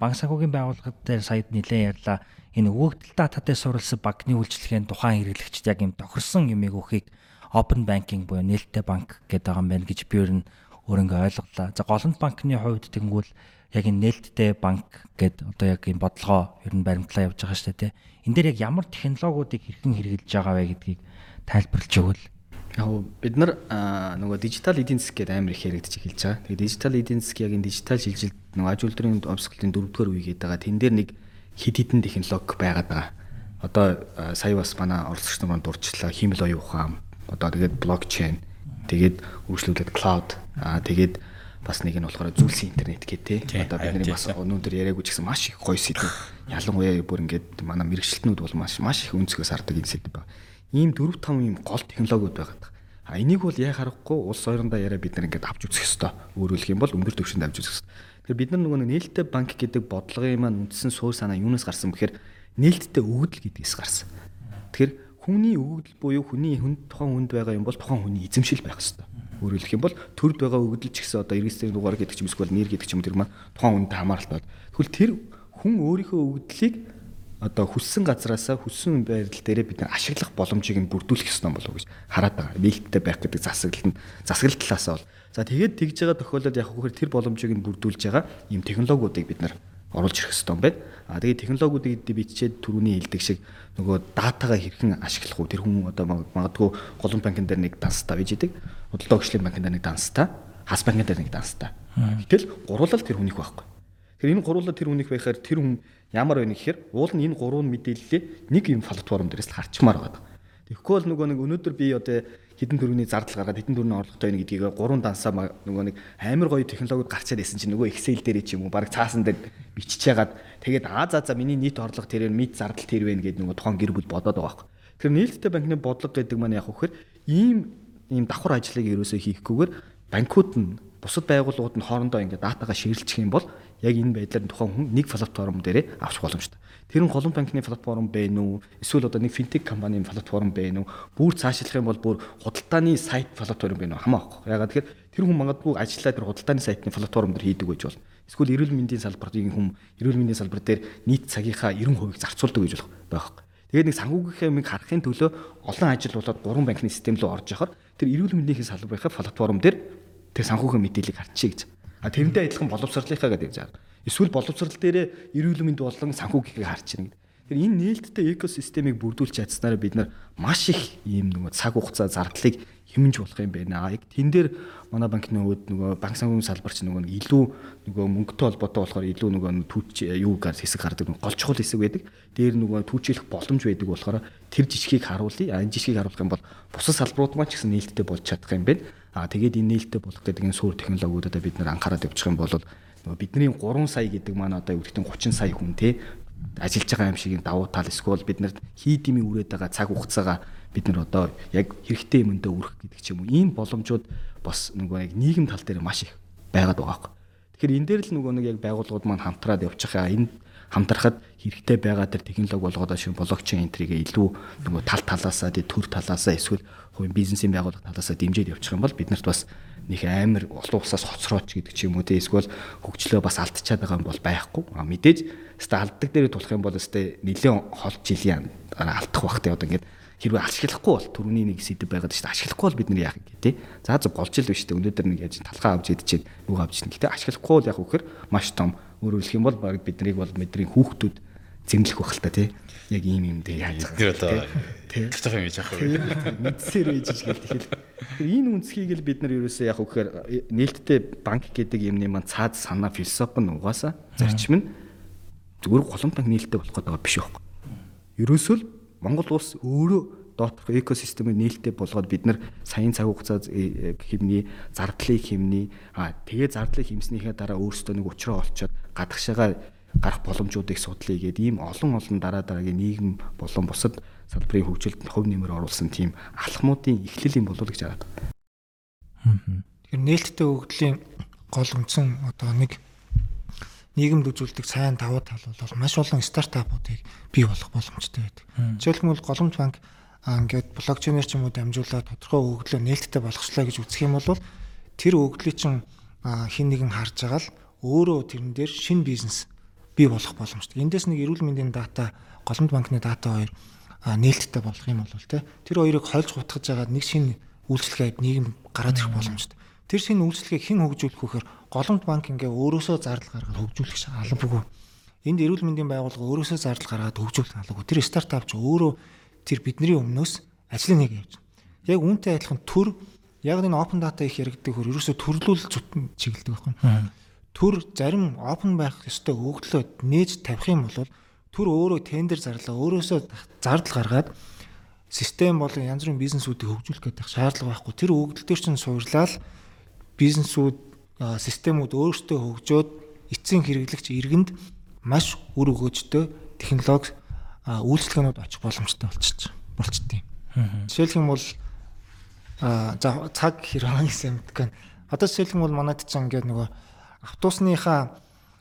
банк санхүүгийн байгууллагад дээр саяд нэлээд ярьлаа. Энэ өгөгдөл дататай суурилсан банкны үйлчлэгийн тухайн хэрэглэгчд яг юм тохирсон юмыг өгөхийг open banking буюу нээлттэй банк гэдэг байгаа юм байна гэж би өөр нь өөрөнгө ойлголоо. За голланд банкны хувьд тэгэнгүүт яг энэ нээлттэй банк гэд одоо яг энэ бодлогоо ер нь баримтлаа явж байгаа шүү дээ. Энд дээр яг ямар технологиудыг хэрхэн хэрэгжилж байгаа вэ гэдгийг тайлбарлаж өгвөл. Яг бид нар нөгөө дижитал эдийн засаг гэдэг амар их яригдж эхэлж байгаа. Тэгээ дижитал эдийн засаг яг энэ дижитал шилжилт нөгөө аж үйлдвэрийн өмсгөлийн дөрөвдүгээр үе гэдэг байгаа. Тэн дээр нэг хид хідэн технологи байгаад байгаа. Одоо сая бас манай оролцогч нар дурдчлаа хиймэл оюун ухаан. Одоо тэгээд блокчейн, тэгээд үргэлжлүүлээд клауд, аа тэгээд бас нэг нь болохоор зүйлсийн интернет гэх тээ. Одоо бидний бас өнөөдөр яриаггүй ч гэсэн маш их гоё сэдв. Ялангуяа бүр ингээд манай мэрэгчлэтнүүд бол маш маш их өнцгөөс хардаг энэ сэдв байна. Ийм 4 5 ийм гол технологиуд байгаа. А энийг бол яа харахгүй улс орондоо яриа бид нар ингээд авч үзэх ёстой. Өөрөөлөх юм бол өндөр түвшинд авч үзэх ёстой. Тэгэхээр бид нар нөгөө нээлттэй банк гэдэг бодлогын маань үндсэн суур санаа юунаас гарсан бэхээр нээлттэй өгөгдөл гэдгээс гарсан. Тэгэхээр хүний өгөгдөл буюу хүний хүнд тухайн хүнд байгаа юм бол тухайн хүний эзэмшил байх ёстой Өөрөөр юм бол төрд байгаа өгдөл ч гэсэн одоо эргэстэй дугаар гэдэг ч юм эсвэл нэр гэдэг ч юм тэр маань тухайн хүнтэй хамааралтай. Тэгвэл тэр хүн өөрийнхөө өгдлийг одоо хүссэн газараасаа хүссэн байрлал дээрээ бид нар ашиглах боломжийг нь бүрдүүлэх ёстой болов уу гэж хараад байгаа. Нээлттэй байх гэдэг засаглал нь засаглал талаасаа бол. За тэгээд тэгж байгаа тохиолдолд яг хөөр тэр боломжийг нь бүрдүүлж байгаа ийм технологиудыг бид нар оруулж ирэх хэрэгтэй юм байна. А тэгээд технологиудыг бичээд түрүүний хэлдэг шиг нөгөө датагаа хэрхэн ашиглах уу тэр хүн одоо магадгүй голомт банкн дээр нэг данстай байж идэг. Худалдаа өгчлийн банкн дээр нэг данстай, хас банкн дээр нэг данстай. Гэтэл гуруулал тэр хүнийх байхгүй. Тэгэхээр энэ гуруулал тэр хүнийх байхаар тэр хүн ямар байна гэхээр уул нь энэ гурван мэдээллээ нэг юм платформ дээрээс л харчмаар байгаа. Тэгэхгүй бол нөгөө нэг өнөөдөр би одоо хідэн төрөний зардал гаргаад хідэн төрөний орлоготой байна гэдгийг гурван дансаа нөгөө нэг амар гоё технологид гарчаад исэн чинь нөгөө Excel дээр ч юм уу баг цаасан дээр бичиж яагаад тэгээд аа за за миний нийт орлого тэр мэд зардал тэр вэ гэдэг нөгөө тухайн гэр бүл бодоод байгаа байхгүй. Тэгэхээр нээлттэй банкны бодлого гэдэг маань яг вөхөр ийм ийм давхар ажлыг ерөөсөө хийхгүйгээр банкуд нь бусад байгууллагууд нь хоорондоо ингээд датагаа ширэлцэх юм бол яг энэ байдлаар тухайн хүн нэг платформ дээрээ авах боломжтой. Тэр нь голомт банкны платформ байна уу? Эсвэл одоо нэг финтек компанийн платформ байна уу? Бүр цаашлах юм бол бүр худалдааны сайт платформ байна уу? Хамаагүй. Ягаад тэгэхээр тэр хүн магадгүй ажиллаа тэр худалдааны сайтны платформ дээр хийдэг гэж бол. Эсвэл эрүүл мэндийн салбарын хүн эрүүл мэндийн салбар дээр нийт цагийнхаа 90% зарцуулдаг гэж болох байхгүй. Тэгээд нэг санхүүгийнхээ мэг харахын төлөө олон ажил болоод гурван банкны систем рүү орж яхаар тэр эрүүл мэндийн салбарынхаа платформ дээр тэр санхүүгийн мэдээллийг харчихъя гэж. А тэрнтэй адилхан боловсролынхаа гэдэг юм. Эсвэл боловсрол дээрээ эрүүл мэнд болон санхүүгийг харж байна гэдэг. Тэгэхээр энэ нээлттэй экосистемийг бүрдүүлж чадсанаар бид нар маш их ийм нөгөө цаг хугацаа зардлыг хэмнж болох юм байна. Яг тэн дээр манай банкны өвд нөгөө банк санхүүгийн салбарч нөгөө илүү нөгөө мөнгөтэй холбоотой болохоор илүү нөгөө түүч юугаар хэсэг гардаг гол чухал хэсэг байдаг. Дээр нөгөө түүчилэх боломж байдаг болохоор тэр жишгийг харуулъя. Энэ жишгийг харуулах юм бол бусад салбарууд маань ч гэсэн нээлттэй болж чадах юм байна. Аа тэгээд энэ нээлттэй болох гэдэг энэ суур технологиудаа бид нар анхаарал тавьчих юм бол бидний 3 сая гэдэг маань одоо юу гэдэг 30 сая хүн те ажиллаж байгаа юм шиг давуу тал эсвэл бид нар хийдимийн үрээд байгаа цаг хугацаагаа бид нар одоо яг хэрэгтэй юмдаа өрөх гэдэг ч юм уу ийм боломжууд бас нөгөө яг нийгэм тал дээр маш их байгаад байгаа байхгүй. Тэгэхээр энэ дээр л нөгөө нэг яг байгууллагууд маань хамтраад явчих хаа энэ хамтрахад хэрэгтэй байгаа тэр технологи болгоод шинэ блокчейн энтригээ илүү нөгөө тал талаасаа төр талаасаа эсвэл хувийн бизнесийн байгууллага талаасаа дэмжиж явчих юм бол биднэрт бас нэг амар улуун усаас хоцрооч гэдэг ч юм уу те эсвэл хөгжлөө бас алдчихад байгаа юм бол байхгүй. А мэдээж өстө алддаг дээр тулах юм бол өстө нэлээд хол жилийн алдах бах те одоо ингээд хэрвээ ашиглахгүй бол төрөний нэг сэдв байгаад шүү дээ ашиглахгүй бол бид нар яах юм те за зөв голж ил биш те өнөөдөр нэг яаж талхаа авч идчихэд нүг авч идэх. Гэтэ ашиглахгүй бол яах вэ гэхээр маш том өөрөөр хэлэх юм бол баг биднийг бол бидний хүүхдүүд зэмлэх байх л та тий. Яг ийм юм дээ яаж. Тэр одоо тэгчих юм яах вэ? Мэдсээр ээж гэж хэлдэг. Энэ үнцгийг л бид нар ерөөсөө яг үхээр нээлттэй банк гэдэг юмны маань цаад санаа философи нь угаасаа зарчим нь зүгээр голом банк нээлттэй болох гэдэг биш байхгүй. Ерөөсөө л Монгол улс өөрөө доторх экосистемыг нээлттэй болгоод бид нар саяын цаг хугацаа хэмний зардлыг хэмний а тэгээ зардлыг хэмснийхээ дараа өөрсдөө нэг учраа олцоод гадагшаага гарах боломжуудыг судлаа гээд ийм олон олон дараа дараагийн нийгэм болон бусад салбарын хөгжилд хөв нэмэр оруулсан тийм алхмуудын эхлэл юм болов гэж хараад. Тэгэхээр нээлттэй хөгжлийн гол үндсэн одоо нэг нийгэмд үзүүлдэг сайн давуу тал бол маш олон стартапуудыг бий болох боломжтой байдаг. Жишээлбэл голомт банк ингээд блокчейнер ч юм уу дамжуулаад тодорхой өгөгдлөө нээлттэй болгочлаа гэж үзэх юм бол тэр өгөгдлийг чинь хин нэгэн харж байгаа л өөрөө тэрэн дээр шинэ бизнес бий болох боломжтой. Эндээс нэг эрүүл мэндийн дата, голомт банкны дата хоёр нээлттэй болох юм бол тэ тэр хоёрыг хольж хутгаж байгаа нэг шинэ үйлчлэгээ нийгэм гараад ирэх боломжтой. Тэр шинэ үйлчлэгийг хэн хөгжүүлэх вөхөр голомт банк ингээ өөрөөсөө зардал гаргаад хөгжүүлэх албагүй. Энд эрүүл мэндийн байгууллага өөрөөсөө зардал гаргаад хөгжүүлэх албагүй. Тэр стартап ч өөрөө тэр бидний өмнөөс ажлын нэг явж байна. Яг үүнтэй адилхан төр яг энэ open data их яригддаг хөр ерөөсөө төрлүүлэлт чиглэдэг байхгүй төр зарим open байх ёстой өгөгдлөө нээж тавих юм бол төр өөрөө тендер зарлаа өөрөөсөө зардал гаргаад систем болон янз бүрийн бизнесүүдийг хөгжүүлэх гэдэг шаардлага байхгүй. Тэр өгөгдөл төр чинь суурлаад бизнесүүд системүүд өөрсдөө хөгжөөд эцсийн хэрэглэгч иргэнд маш үр өгөөжтэй технологи үйлчлэгнүүд очих боломжтой болчихж болчтой. Жишээлх юм бол за цаг хэрэг гэсэн юм гэдэг. Одоо жишээлх юм бол манайд ч ингээд нөгөө автобусныхаа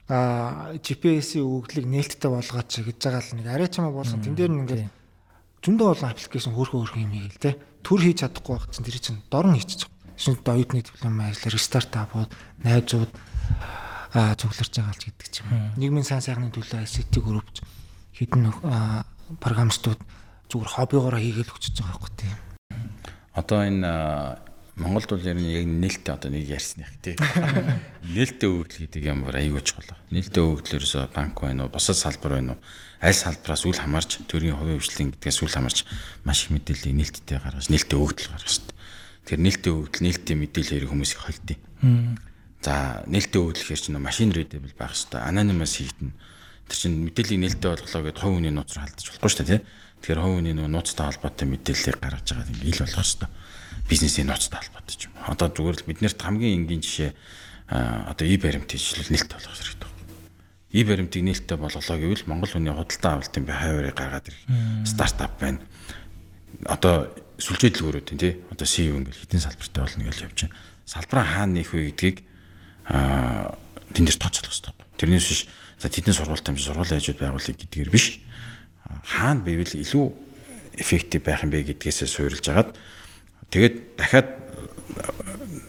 GPS-ийн өгөгдлийг нээлттэй болгоод чи гэж байгаа л нэг арай ч юм уу болсон. Тэн дээр нь ингээд зөндөө олон аппликейшн хөөрхөн хөөрхөн юм ийм л те. Төр хийж чадахгүй байх чинь тэр чинь дорн хийчих. Шинэ оюутны диплом ажиллаар рестарт апууд, найзууд цугларч байгаа л гэдэг ч юм. Нийгмийн сайн сайхны төлөө ICT групп хэдэн програмчдууд зүгээр хоббигоороо хийгээл өчөж байгаа байхгүй тийм. Одоо энэ Монголд бол ер нь яг нээлттэй одоо нэг ярьсных тий. Нээлттэй өгөгдөл гэдэг юм бол аюул чухал. Нээлттэй өгөгдлөөсөө банк байна уу, бусад салбар байна уу? Аль салбараас үл хамаарч төрийн хувийн хвшлийн гэдгээс үл хамаарч маш их мэдээллийг нээлттэй гаргаж, нээлттэй өгөгдөл гаргаж шүү дээ. Тэгэхээр нээлттэй өгөгдөл, нээлттэй мэдээлэл хэрэг хүмүүсийг холдъё. За, нээлттэй өгөгдөл хэрэг чинь машин readable байх дээ. Anonymous хийгдэн. Тэр чинь мэдээллийг нээлттэй болголоо гэдээ хувь хүний нууц руу халдаж болохгүй шүү дээ, тий. Тэгэхээр хувь хүний нууцтай холбоотой мэдээллийг гаргаж байгаа юм ил болох дээ бизнесийн нууцтай холбоотой юм. Одоо зүгээр л биднэрт хамгийн энгийн жишээ одоо и баримт хийжлэл нээлттэй болох хэрэгтэй. И баримтыг нээлттэй болголоо гэвэл Монгол хүний худалдаа авалтын бай хаваарыг гаргаад ирэх стартап байна. Одоо сүлжээ дэлгүүрүүд тий. Одоо CEO ингээл хэдийн салбартай болно гэж явж байна. Салбараа хаана нээх вэ гэдгийг аа тэн дээр тооцоолох хэрэгтэй. Тэрнээс биш за тэдний сургуультай юм сургуулийн хажууд байгуулъя гэдгээр биш. Хаана байвал илүү эффектив байх юм бэ гэдгээсээ суурилж агаад Тэгээд дахиад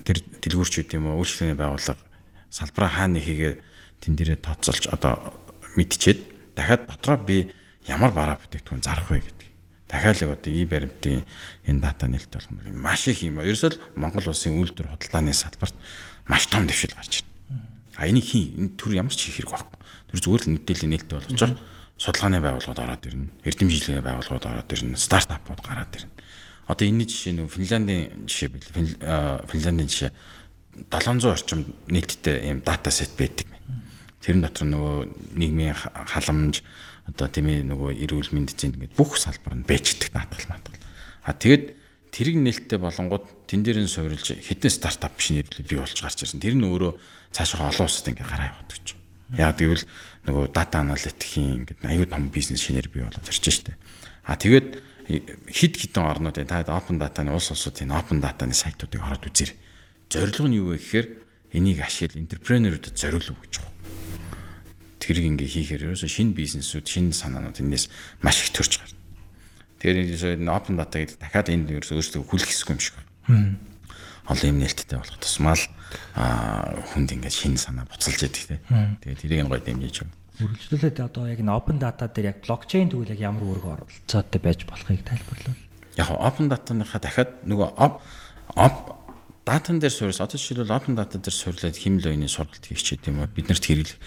тэр дэлгүүрчүүд юм уу үйлчлэгийн байгууллага салбараа хаана хийгээ тэн дээрээ тооцоолж одоо мэдчихэд дахиад дотроо би ямар бараа бүтээгдэхүүн зарах вэ гэдэг. Дахиад л одоо и баримтын энэ дата нээлт юм маш их юм. Ерөөсөө л Монгол улсын үйлдвэр худалдааны салбарт маш том дэвшил гарч байна. А энийг хий энэ төр ямар ч хийх хэрэг байхгүй. Тэр зүгээр л мэдээлэл нээлттэй болгож байгаа. Судалгааны байгууллагууд ороод ирнэ. Эрдэмжлэгийн байгууллагууд ороод ирнэ. Стартапууд гараад ирнэ Одоо энэ жишээ нь Финляндийн жишээ бил. Финляндийн жишээ 700 орчим нийтдээ ийм дата сет байдаг. Тэрэн дотор нөгөө нийгмийн халамж одоо тийм ээ нөгөө эрүүл мэнд зэнд ингээд бүх салбар нь бэждэг наадгал маадгал. А тэгэд тэрэг нээлттэй болонгууд тэн дээр нь суурилж хэдэн стартап биш нэрлэл бий болж гарч ирсэн. Тэр нь өөрөө цаашаа олон улсад ингээд гараа яваад гэж. Яг гэвэл нөгөө дата аналитикийн ингээд аюу том бизнес шинээр бий болоод ирж штэ. А тэгээд хид хідэн орнууд та open data-ны улс улсуудын open data-ны сайтуудыг ороод үзээрэй. Зорилго нь юу вэ гэхээр энийг ашигла энтерпренерүүдэд зориулв гэж байна. Тэрийг ингээ хийхээр ерөөсө шинэ бизнесүүд, шинэ санаанууд энэс маш их төрж гарна. Тэгэхээр энэ open data гэдэг дахиад энд ерөөсө өөрсдөө хүлэх хэсгүй юм шиг байна. Олон юм нээлттэй болох тусмал хүнд ингээд шинэ санаа буцалж яадаг тий. Тэгээд тэрийг гоё дэмжиж байна. Үргэлжлүүлээд одоо яг н open data дээр яг блокчейн тэгвэл яг ямар үүрэг оролцоотой байж болохыг тайлбарлавал. Яг open data-ныхаа дахиад нөгөө датан дээр суурьс одоо жишээлбэл open data дээр суурлаад химэл оюуны сургалт хийх ч гэдэм үү биднэрт хэрэглэх.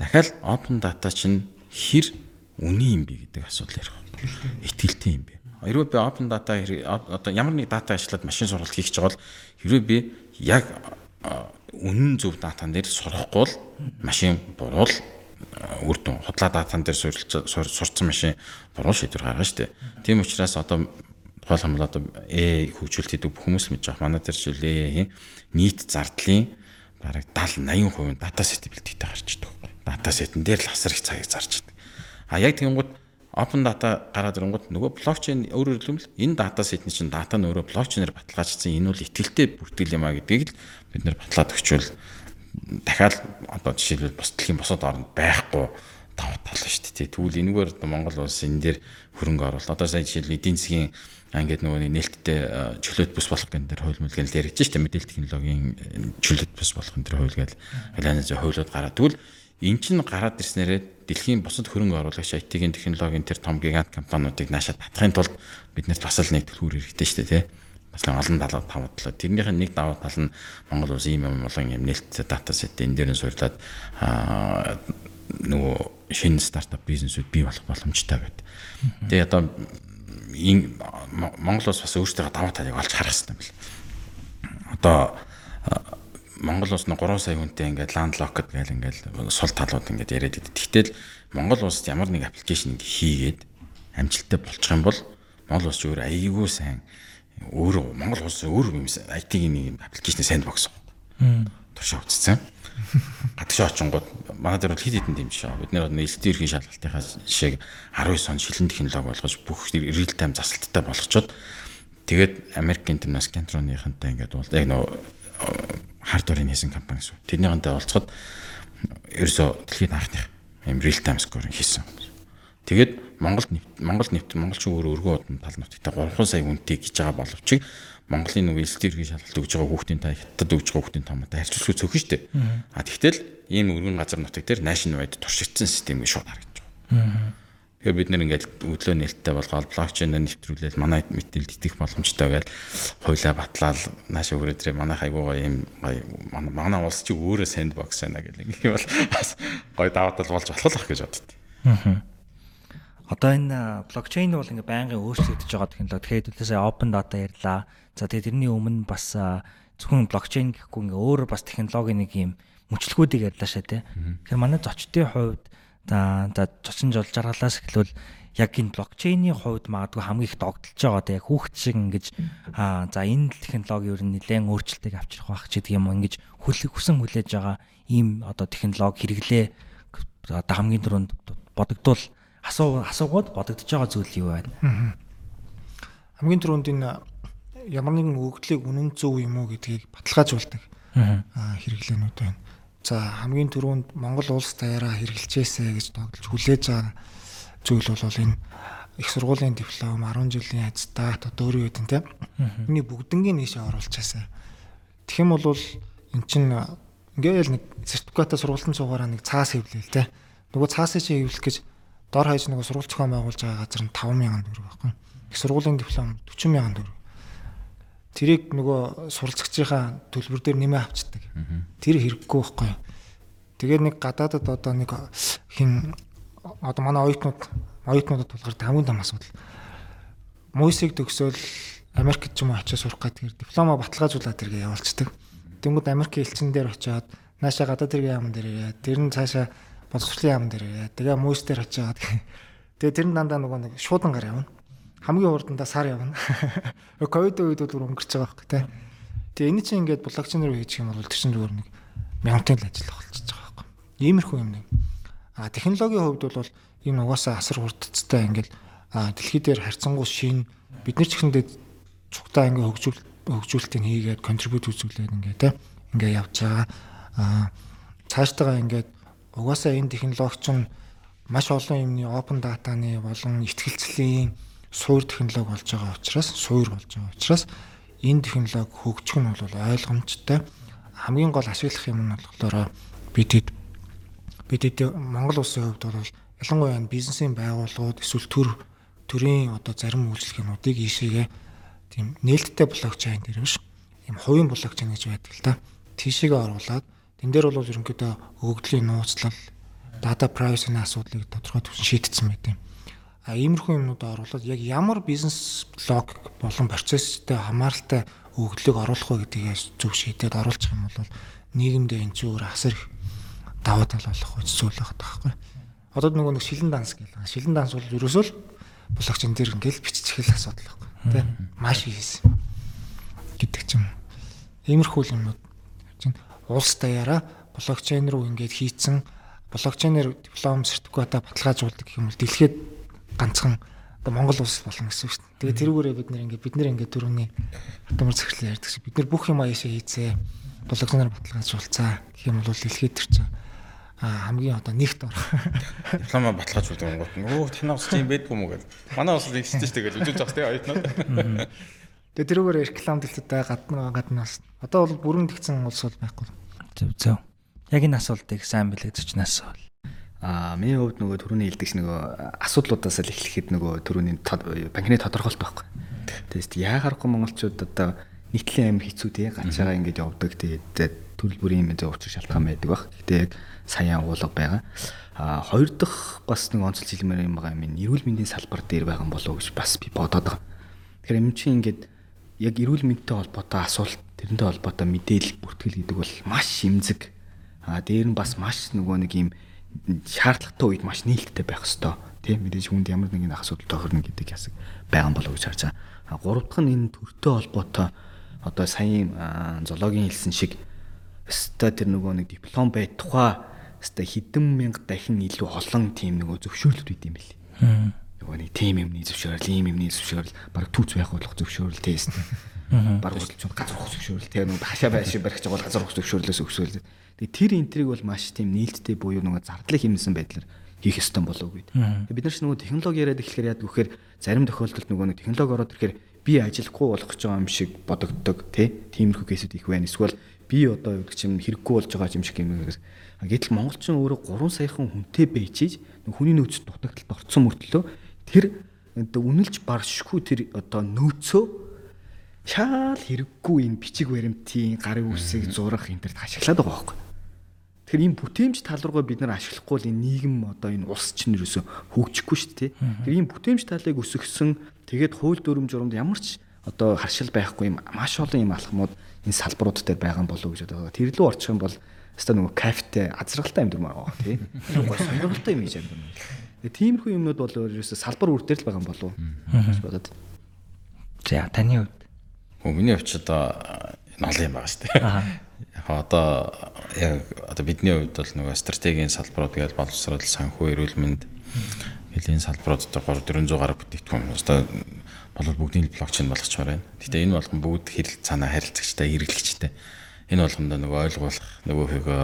Дахиад open data чинь хэр үний юм бэ гэдэг асуудал ярих. Итгэлтэй юм бэ. Хэрвээ би open data одоо ямар нэг дата ажиллаад машин сургалт хийх гэж бол хэрвээ би яг үнэн зөв датан дээр сурахгүй бол машин буруул үр дүн худлаа датан дээр сурцсан машин буруул шийдвэр гаргана шүү дээ. Тийм учраас одоо тухайлбал бол одоо э хөгжүүлэлт хийдэг хүмүүс л мэдж байгаа. Манай дээр жишээл э-ийн нийт зардлын бараг 70 80% дата сет бэлтгэдэг гарч идэг. Дата сетэн дээр л асар их цагийг зарж идэг. А яг тэгэнгүүт open data гараад ирэнгүүт нөгөө блокчейн өөрөөр хэлбэл энэ дата сетний чинь дата нь өөрөө блокчейнээр баталгаажсан энэ бол итгэлтэй бүртгэл юм а гэдгийг л бид нэр батлаад өгчвөл дахиад одоо жишээлбэл бус дэлхийн босод оронд байхгүй давуу тал шүү дээ. Тэгвэл энэгээр Монгол улс энэ дээр хөрөнгө оруулалт. Одоо сая жишээлбэл эдийн засгийн ингээд нөгөө нээлттэй чөлөөт бүс болох гэн дээр хууль мүлгэн л яригдж штэ мэдээлэл технологийн чөлөөт бүс болох гэн дээр хууль гээл алианаас хуулиуд гараад тэгвэл эн чинь гараад ирснээрээ дэлхийн бусад хөрөнгө оруулагч IT-ийн технологийн тэр том гигант компаниудыг наашаа татахын тулд биднээс бас л нэг төлхөр хэрэгтэй штэ тий. Бас л олон даваа даваа тал. Тэрнийх нь нэг даваа тал нь Монгол улс ийм юм болон нээлттэй дата сет энэ дээр нь суурлаад нөгөө шинэ стартап бизнесүүд бий болох боломжтой гэдэг. Тэгээ одоо Монгол улс бас өөрсдөө даваа талыг олж харах хэрэгтэй юм бэл. Одоо Монгол улс нь 3 сая хүнтэй ингээд ландлокд гээл ингээд сул талууд ингээд яриад идэв. Тэгтэл Монгол улсад ямар нэг аппликейшн хийгээд амжилттай болчих юм бол Монгол улс өөр аяйгуу сайн өөр Монгол улс өөр юм IT-ийн нэг аппликейшн сэндбокс. Туршаа үзсэн гадагш очингууд манай дээр бол хэд хэдэн дэмжиж байгаа. Бид нэр нээлттэй ерхий шалгалтынхаа жишээг 19 он шилэн технологи болгож бүх real time засалттай болгочоод тэгээд Америкийн тэрнээс Кентроныхантай ингээд бол яг нөө хардварын хийсэн компани шүү. Тэрнийхэнтэй олцоход ерөөсө дэлхийд анхных юм real time scoring хийсэн. Тэгээд Монголд Монгол нэвт монголчин өөр өргөө удам тал нутагтаа 3 сая хүнтэй гэж байгаа боловч Монголын нэг элсдэр гэж шалгалт өгж байгаа хүүхдийн та хятад өгж байгаа хүүхдийн томтой харьцуулахыг цөөхөн штэ. А тэгтэл ийм өргөн газар нутаг дээр national wide туршигдсан систем гэж шууд харагдаж байгаа. Тэгэхээр бид нэр ингээд өглөө нээлттэй болгоод блокчейнээр нэвтрүүлээд манай мэдээлэл итгэх боломжтой байгаад хойлоо батлаад нааш өгөрөөдрөө манай хайгуугаа ийм манай улс чи өөрөө сэндбокс байна гэх юм бол бас гой даваа тал болж болох л гэж боддоо. Одоо энэ блокчейн бол ингээ байнгын өөрчлөгдөж байгаа технологи. Тэгэхээр төлөөсөө open data ярьлаа. За тэгээ тэрний өмнө бас зөвхөн блокчейн гэхгүй ингээ өөр бас технологи нэг юм мөчлөгүүдийг ярьлаа шээ тий. Тэгэхээр манай зочдын хувьд за за зочин жол жаргалаас эхлүүл яг энэ блокчейний хувьд магадгүй хамгийн их догдолж байгаа да яг хүүхд шиг ингэж аа за энэ технологи ер нь нэлээд өөрчлөлтийг авчрах байх ч гэдэг юм ингэж хүлэг хүсэн хүлээж байгаа ийм одоо технологи хэрэглээ одоо хамгийн түрүүнд бодогдвол асуу асуугаад бодогдож байгаа зүйл юу байна? Хамгийн түрүүнд энэ ямар нэгэн өгөгдлийг үнэн зөв юм уу гэдгийг баталгаажуулдаг хэрэглээнүүд байна. За хамгийн түрүүнд Монгол улс даяараа хэрэгжилжээсэ гэж тогтолж хүлээж байгаа зүйл бол энэ их сургуулийн диплом 10 жилийн аттестат одоо өөрөө үүдэн тийм. Эний бүгднгийн нийшээ оруулчихсан. Тэгэх юм бол эн чин ингээл нэг сертификатаа сургалтын цугаараа нэг цаас хэвлээл тийм. Нөгөө цаасыг чи хэвлэх гэж дор хаяж нөгөө сургууль зохион байгуулж байгаа газар нь 5000 төгрөг байхгүй. Их сургуулийн диплом 40000 төгрөг тэрийг нөгөө суралцагчийнхаа төлбөр дээр нэмээ авчдаг. Тэр хэрэггүй байхгүй. Тэгээд нэг гадаадад одоо нэг хин одоо манай оюутнууд оюутнуудад тулгардаг хамгийн том асуудал. Мөсийг төгсөөл Америкт ч юм уу очиж сурах гэдэг диплома баталгаажуулаад тэргээ явуулцдаг. Тэнгүүд Америкийн элчин дээр очиод наашаа гадаад тэргийн яамн дээр ирээ. Тэр нь цаашаа боловсролын яамн дээр ирээ. Тэгээ мөс дээр очиод тэгээ тэр нь дандаа нөгөө нэг шуудан гар явна хамгийн урдандаа сар явна. Ковид үед бол өнгөрч байгаа байхгүй тий. Тэгээ энэ чинь ингээд блокчейнээр хийчих юм бол тэр чинь зүгээр нэг мянгатай л ажил болчихж байгаа байхгүй. Иймэрхүү юм нэг. А технологийн хувьд бол энэ угаасаа асар хурдцтай ингээд дэлхий дээр харьцангуй шин бид нар ч ихэндээ цугтаа ингээд хөгжүүл хөгжүүлэлтийг хийгээд контрибьют үзүүлээд ингээд тий ингээ явж байгаа. Аа цаашдаа ингээд угаасаа энэ технологи чинь маш олон юмны open data-ны болон ихтгэлцлийн суур технологи болж байгаа учраас суур болж байгаа учраас энэ технологи хөгжих нь бол ойлгомжтой. Хамгийн гол ашиглах юм нь болохоор бид бид Монгол улсын хувьд бол ялангуяа бизнесийн байгууллагууд эсвэл төр төрийн одоо зарим үйлчлэгнүүдийг ийшээгээ тийм нээлттэй блокчейн дээр биш юм хувийн блокчейн гэж байдаг л да. Тийшээгээ оруулаад тэн дээр бол ерөнхийдөө өгөгдлийн нууцлал data privacy-ны асуудлыг тодорхой төвшин шийдсэн байт юм. А иймэрхүү юмнуудаа оруулаад яг ямар бизнес блок болон процесстэй хамааралтай өгөгдлийг оруулах вэ гэдгийг зөв шийдээд оруулах юм бол нийгэмдээ энэ чинь өөр асар их даваа тал болох үйл зүйл байгаа байхгүй. Одоо нөгөө нэг шилэн данс гэх. Шилэн данс бол ерөөсөө л блокчейн дээр ингээл биччих хэл асуудал байхгүй. Тэ маш хийсэн гэдэг ч юм. Иймэрхүү юмнууд чинь улс даяараа блокчейн руу ингээд хийцэн блокчейнээр диплом сертификатаа баталгаажуулдаг юм бол дэлхийд ганцхан одоо Монгол улс болно гэсэн үг шүү дээ. Тэгээ тэрүүгээрээ бид нэр ингээд бид нэр ингээд дөрөвний хатамар захирлын ярьдаг шиг бид нар бүх юм аяашаа хийцээ блокчейнээр баталгаажуулцаа гэх юм бол дэлхийд тэр чинь а хамгийн одоо нэгт ор. Диплома баталгаажуулдаг гот. Өө танаа ус тийм байдгүй юм уу гэдэг. Манай ус ихтэй шүү дээ гэж үзүүлж байгаа тийм оюутнууд. Тэгээ тэрүүгээр реклам дэлгэцтэй гадна гаднаас одоо бол бүрэн тэгсэн улс бол байхгүй. Зөв зөв. Яг энэ асуултыг сайн бэлэгдэж нас бол. Аа миний хувьд нөгөө түрүүний хэлдэг нөгөө асуудлуудаас л эхлэхэд нөгөө түрүүний банкны тодорхойлт байхгүй. Тэгээс яагарахгүй монголчууд одоо нийтлийн амир хэцүү тий ганцаараа ингэж явдаг тэгээд төрөл бүрийн юм зөв учир шалтгаан байдаг баг. Гэтэ яг саяан уулга байгаа. А хоёр дахь бас нэг онцлж хэлмээр юм байгаа юм. Эрүүл мэндийн салбар дээр байгаа болов гэж бас би бодоод байгаа. Тэгэхээр юм чинь ингээд яг эрүүл мэндтэй холбоотой асуулт тэрнтэй холбоотой мэдээлэл бүртгэл гэдэг бол маш шимзэг. А дээр нь бас маш нөгөө нэг юм шаардлагатай үед маш нээлттэй байх хэвээр тийм мэдээж хүнд ямар нэгэн асуудал тохирно гэдэг ясаг байгаа болов гэж харж байгаа. Гурав дахь нь энэ төртэй холбоотой одоо саяын зоологийн хэлсэн шиг өстой тэр нөгөө нэг диплом бай тухай өстой хэдэн мянга дахин илүү олон тийм нөгөө зөвшөөрлөд үйд юм бэл. Нөгөө нэг тийм юмны зөвшөөрөл, ийм юмны зөвшөөрөл, баг түүц байх болох зөвшөөрөл тест. Баг хөдөлж газар ухах зөвшөөрөл, тэр нөгөө хашаа байши барих гэж бол газар ухах зөвшөөрлөөс өгсөөл. Тэр энтриг бол маш тийм нээлттэй буюу нөгөө зардлыг хэмнэсэн байдлаар хийх ёстой болов уу гэд. Бид нар ч нөгөө технологи яриад эхлэхээр яадаг вэхээр зарим тохиолдолд нөгөө нэг технологи ороод ирэхээр би ажиллахгүй болох гэж байгаа юм шиг бодогддог тий. Тиймэрхүү кейсүүд их байна. Эсвэл би одоо юу гэдэг чим хэрэггүй болж байгаа юм шиг юм. Гэтэл монголчин өөрөө 3 саяхан хүнтэй байчиж хүний нөөц дутагдалд орцсон мөртлөө тэр үнэлж баршгүй тэр одоо нөөцөө шаал хэрэггүй энэ бичиг баримтын гарын үсийг зурах энэ төр ашиглаад байгаа байхгүй. Тэгэхээр ийм бүтээмж тал руугаа бид нар ашиглахгүй л энэ нийгэм одоо энэ улс чинь юусэн хөгжихгүй шүү дээ. Тэгэхээр ийм бүтээмж талыг өсгсөн тэгээд хууль дүрм журамд ямар ч одоо харшил байхгүй юм маш олон юм алхмууд энэ салбарууд дээр байгаа болов уу гэж бодоод тэр лөө орчих юм бол өстой нөгөө кафетэй азралтай амьдрал байгаа тий. Гой сонирхолтой юм хийж байгаа юм. Тиймэрхүү юмнууд бол ерөөсө салбар үр дээр л байгаа болов уу гэж бодоод. За таны хувьд. Хөө миний хувьд одоо ноолын юм байгаа шүү дээ. Одоо яг одоо бидний хувьд бол нөгөө стратегийн салбарууд гэж боловсрол санхүү эрүүл мэнд гэл энэ салбарууд 3 400 гаруй бүтээгдэхүүн одоо бол бүгдийн блокчейн болгочмоор байна. Гэтэ энэ болгон бүгд хэрэл цаанаа харилцагчтай, хэрэглэгчтэй. Энэ болгондоо нөгөө ойлгуулах нөгөөхөө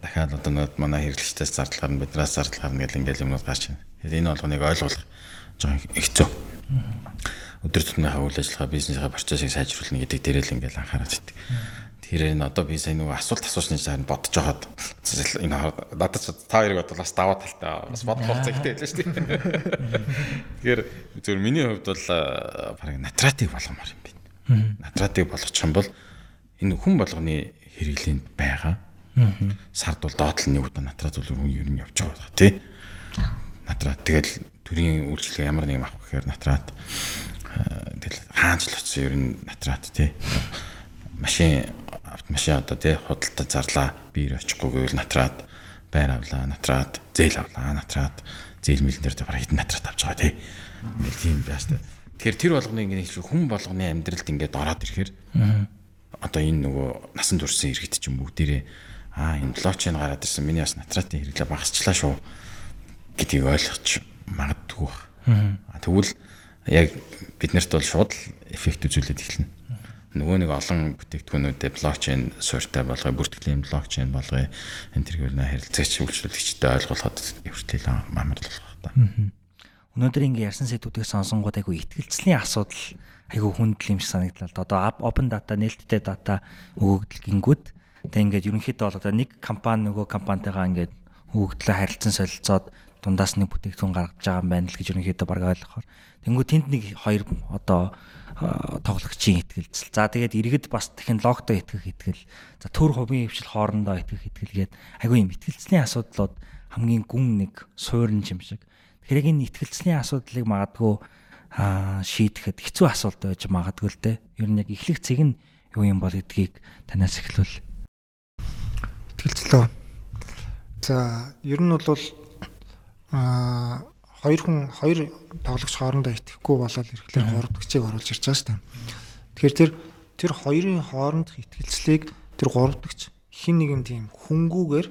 дахиад одоо нөгөө манай хэрэглэгчдээс зардал гарна, биднээс зардал гарна гэл ингээл юмнууд гарч байна. Тэгэхээр энэ болгоныг ойлгуулах жоохон хэцүү. Өдөр тутмынхаа үйл ажиллагаа, бизнесийнхаа процессыг сайжруулна гэдэг дээр л ингээл анхаарал татдаг. Тэгэхээр энэ одоо би сая нөгөө асуулт асуусны зарим бодож байгаад энэ надад та хоёрыг бодвол бас даваа талтай бас бодох хугацаа ихтэй байлаа шүү дээ. Тэгэхээр зөвхөн миний хувьд бол бараг натратыг болгомоор юм байна. Натратыг болгочих юм бол энэ хүн болгоны хэрэглээнд байгаа. Сард бол доотлол нэг удаа натрат бол хүн ер нь явж байгаа тий. Натрат тэгэл төрийн үйлчлэг ямар нэг юм авах гэхээр натрат тэгэл хаанч л очсон ер нь натрат тий. Машин автомашин одоо тий худалдаа зарлаа. Биер очихгүй гэвэл натраад байр авлаа натраад зээл авлаа натраад зээл мэлэн дээр бараг хитэн натраад авч байгаа тий. Ингээл тийм байж та тэгэхээр тэр болгоны ингээд хүн болгоны амьдралд ингээд ороод ирэхээр одоо энэ нөгөө насан туршсан иргэд ч юм бүгдээрээ аа энэ блокчейн гараад ирсэн миний бас натратын хэрэглээ багасчлаа шүү гэдгийг ойлгоч магадгүй баг. Тэгвэл яг биднэрт бол шууд эффект үзүүлээд эхэлнэ. Нөгөө нэг олон бүтээгдэхүүнүүдэд блокчейн суурьтай болгоё, бүртгэлийн блокчейн болгоё. Энэ тэргээр нэ харилцагч үйлчлүүлэгчтэй ойлгуулахад эвэртэл амар болох та. Өнөөдөр ингээ ярьсан сэдвүүдийг сонсонгууд айгу ихтгэлцлийн асуудал айгу хүндэл юм шиг санагдлаа. Одоо open data, нээлттэй data өгөгдөл гингүүд тэг ингээд ерөнхийдөө бол одоо нэг компани нөгөө компанитайгаа ингээд өгөгдлөө харилцан солилцоод дундаас нэг бүтээгдэхүүн гаргаж байгаа юм байна л гэж ерөнхийдөө баг ойлгохоор. Тэнгүү тэнд нэг хоёр одоо тоглогчийн ихтгэлцэл. За тэгээд иргэд бас технологитой итгэх итгэл. За төр хувийн хвшил хоорондоо итгэх итгэл гээд айгүй юм ихтгэлцлийн асуудлууд хамгийн гүн нэг суурин юм шиг. Тэгэхээр энэ ихтгэлцлийн асуудлыг магадгүй шийдэхэд хэцүү асуулт байж магадгүй л дээ. Ер нь яг эхлэх цэг нь юу юм бол гэдгийг танаас эхлүүл. Ихтгэлцлөө. За ер нь бол аа хоёр хүн хоёр тоглогч хоорондоо итгэхгүй болоод ирэхлээр гуравдагчийг оруулж ирж байгаа шүү дээ. Тэгэхээр тэр тэр хоёрын хоорондох итгэлцлийг тэр гуравдагч хин нэгэн тийм хөнгүүгээр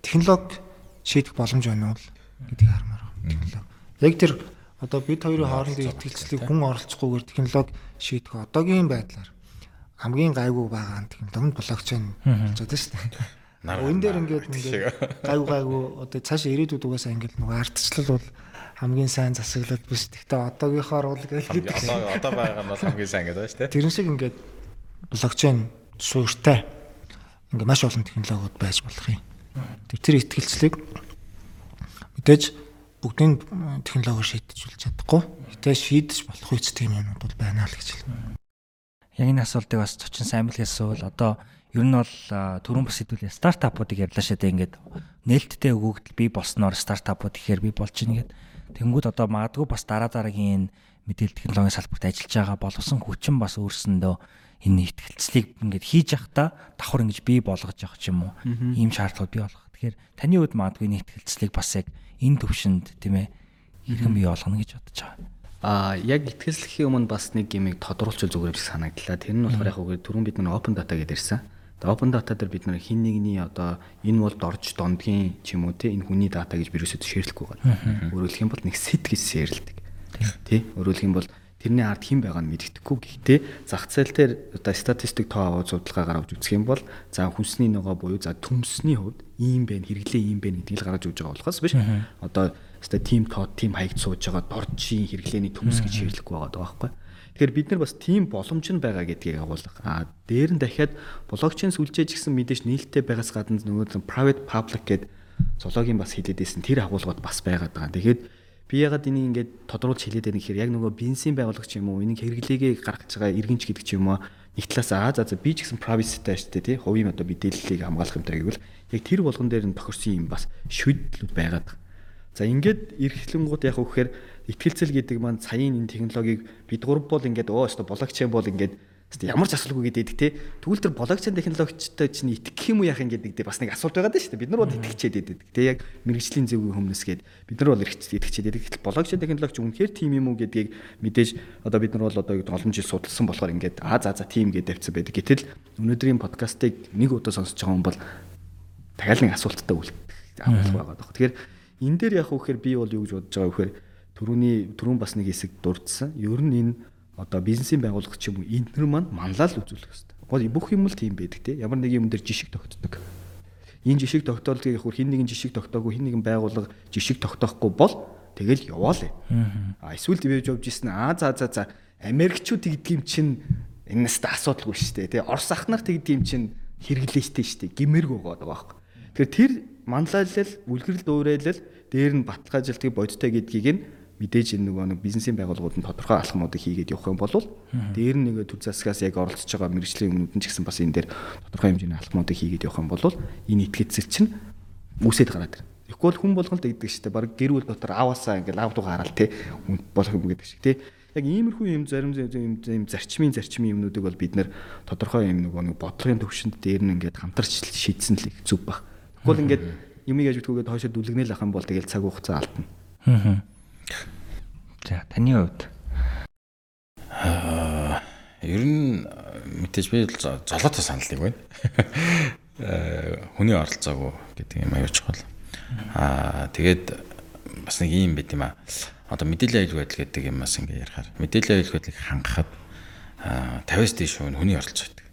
технологи шийдэх боломж байна уу гэдгийг хармаар байна. Технологи. Яг тэр одоо бид хоёрын хоорондын итгэлцлийг хүн оролцохгүйгээр технологи шийдэх одоогийн байдлаар хамгийн гайгүй байгаа нь технологи блокчейн болж байгаа шүү дээ. Энэ дээр ингээд ингээд гайгүй гайгүй одоо цаашаа ирээдүйд угаасаа ингээд нөгөө ардчлал бол хамгийн сайн засаглал биш. Гэхдээ одоогийнхоор бол гэдэг. Одоо одоо байгаа нь бол хамгийн сайн гэдэг байна шүү дээ. Тэрэн шиг ингээд блокчейн суурьтай ингээд маш олон технологиуд байж болох юм. Тэр тэр ихтгэлцлийг мэдээж бүгдийн технологиор шийдэж чадахгүй. Гэтэ шийдэж болох үеч тийм юмнууд бол байна л гэж хэлнэ. Яг энэ асуултыг бас цочин сайн мэл хэлсэн бол одоо ер нь бол түрүүн бас хэдүүлээ стартапуудыг ярьлаа шээ ингээд нээлттэй өгөгдөл бий болсноор стартапууд ихээр бий болж ийн гэдэг Тэнгүүд одоо магадгүй бас дараа дараагийн мэдээлэл технологийн салбарт ажиллаж байгаа боловсон хүчин бас өөрсөндөө энэ ихтгэлцлийг ингээд хийж явахдаа давхар ингэж бий болгож явах юм уу ийм шаардлагууд бий болох. Тэгэхээр таны хувьд магадгүй энэ ихтгэлцлийг бас яг энэ төвшөнд тийм ээ хэрхэн бий болгоно гэж бодож байгаа. Аа яг ихтгэлцлэхийн өмнө бас нэг юмыг тодруулчих зүгээр шиг санагдлаа. Тэр нь болохоор яг үгээр түрүүн бид нар open data гэдээ ирсэн. Open data дээр бид нар хин нэгний одоо энэ бол дорж дондгийн ч юм уу те энэ хүний дата гэж вирусэд шеэрлэхгүй байгаа. Өөрөлдөх юм бол нэг сет гэж шеэрлдэг. Тий. Өөрөлдөх юм бол тэрний ард хэн байгаа нь мэддэхгүй. Гэхдээ зах зээл дээр одоо статистик тоо аваад судалгаагаар авч үзэх юм бол за хүнсний ногоо буюу за төмсний хувьд ийм байна, хэрэглээ ийм байна гэдгийг гаргаж өгж байгаа болохоос биш. Одоо өстой тим тоо тим хаягд сууж байгаа доржийн хэрэглээний төмс гэж шеэрлэхгүй байгаа байхгүй. Тэгэхээр бид нар бас тийм боломж нь байгаа гэдгийг агуулга. А дээр нь дахиад блокчейн сүлжээж гисэн мэдээж нээлттэй байгаас гадна нөгөө private public гэдэг зоологийн бас хэлээд байсан тэр агуулгууд бас байгаад байгаа. Тэгээд би ягаад энийг ингээд тодруулж хэлээд байна гэхээр яг нөгөө бензин байгуулагч юм уу энийг хэрэглээгээ гаргаж байгаа иргэнч гэдэг ч юм уу нэг талаас аа за за би ч гэсэн privacy-тай штэ тий хувийн одоо мэдээллийг хамгаалах юмтай гэвэл яг тэр болгон дээр нь тохирсон юм бас шүдлүүд байгаад байгаа. За ингээд эрхлэнгууд яг үхээр ихтгэлцэл гэдэг маань саяын энэ технологиг бид гурав бол ингээд өө өстө блокчейн бол ингээд ямар ч асуулгүй гэдэг те. Тэгвэл тэр блокчейн технологичтой чинь итгэх юм уу яах ингээд гэдэг бас нэг асуулт байгаа даа шүү дээ. Бид нар бол итгэчээд байдаг. Те яг мэрэгжлийн зөвгийн хүмүүс гээд бид нар бол итгэчээд байдаг. Блокчейн технологич үнэхээр тийм юм уу гэдгийг мэдээж одоо бид нар бол одоо олон жил судалсан болохоор ингээд а за за тийм гэдэг тавьсан байдаг. Гэтэл өнөөдрийн подкастыг нэг удаа сонсож байгаа хүн бол дахиад нэг асуулттай үлдэх авах байгаа. Даа тэгэхээр энэ дээр яг үхээр би бол юу гэж бодож байгаа вэхээр Төрөний түрүүн бас нэг хэсэг дурдсан. Ер нь энэ одоо бизнесийн байгууллага ч юм уу энтнэр маань манлал үзүүлэх хэрэгтэй. Гол бүх юм л тийм байдаг те. Ямар нэг юм дээр жишг тогтдог. Энэ жишг тогтоолтыг яг хин нэгэн жишг тогтоогүй хин нэгэн байгууллага жишг тогтоохгүй бол тэгэл яваал. А эсвэл дивэж явж исэн. А за за за Америкчууд тэгдэг юм чинь энэс та асуудалгүй шүү дээ. Тэ Орос ахнаар тэгдэг юм чинь хэрэглээжтэй шүү дээ. Гимэрг байгаа байхгүй. Тэгэхээр тэр манлайлал, үлгэрэл дуурайлал, дээр нь баталгаа ажилтгийг бодтой гэдгийг нь мэдээж энэ нөгөө нэг бизнесийн байгууллагууд нь тодорхой алхмуудыг хийгээд явах юм бол дээр нь нэг төр засгаас яг оролцож байгаа мэрэгжлийн өмнөд нь ч гэсэн бас энэ дээр тодорхой хэмжээний алхмуудыг хийгээд явах юм бол энэ итгэцэл чинь үүсээд гараад ирнэ. Бол хүн болгонд гэдэг дээ. Бараг гэр бүл дотор аваасаа ингээл аав дуугаа хараал те болох юм гэдэг шиг те. Яг иймэрхүү юм зарим юм зарчмын зарчмын юмнуудыг бол бид нэр тодорхой юм нөгөө нэг бодлогын төвшөнд дээр нь ингээд хамтарч шийдсэн л зүг баг. Тэгвэл ингээд юм яаж битгүүгээд хойшоо дүлгнэл ах юм бол тэгэл цаг хугацаа алдна. Аа. За таны хувьд аа ер нь мэдээж би золоотой санал нэг байна. Аа хүний оролцоогүй гэдэг юм аюул чухал. Аа тэгээд бас нэг юм байт юм аа. Одоо мэдээллийн аюул байдал гэдэг юм бас ингээ ярихаар мэдээллийн аюул байдлыг хангахад 50-аас дээш хүн хүний оролцоо гэдэг.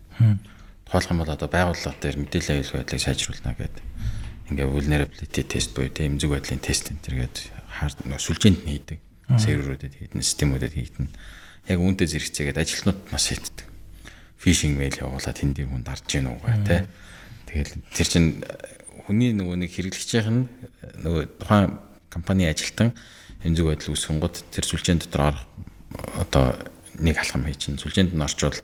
Тухайлх юм бол одоо байгууллага дээр мэдээлэл аюулгүй байдлыг сайжруулна гэдэг. Ингээ vulnerability test буюу тийм эмзэг байдлын тест энэ төргээд сүлжээнд нь хийдэг. Серверүүдэд хийдэн, системүүдэд хийдэн. Яг үүнтэй зэрэгцээгээд ажилтнууд маш хийддэг. Фишинг мэйл явуулаад тэнд юм дарж гин үгүй тий. Тэгэл тэр чин хүний нөгөө нэг хэрэглэгчийн нөгөө тухайн компани ажилтан эмзэг байдал үүсгэн гот тэр сүлжээн дотор одоо нэг алхам хий чинь сүлжээнд нь орчвол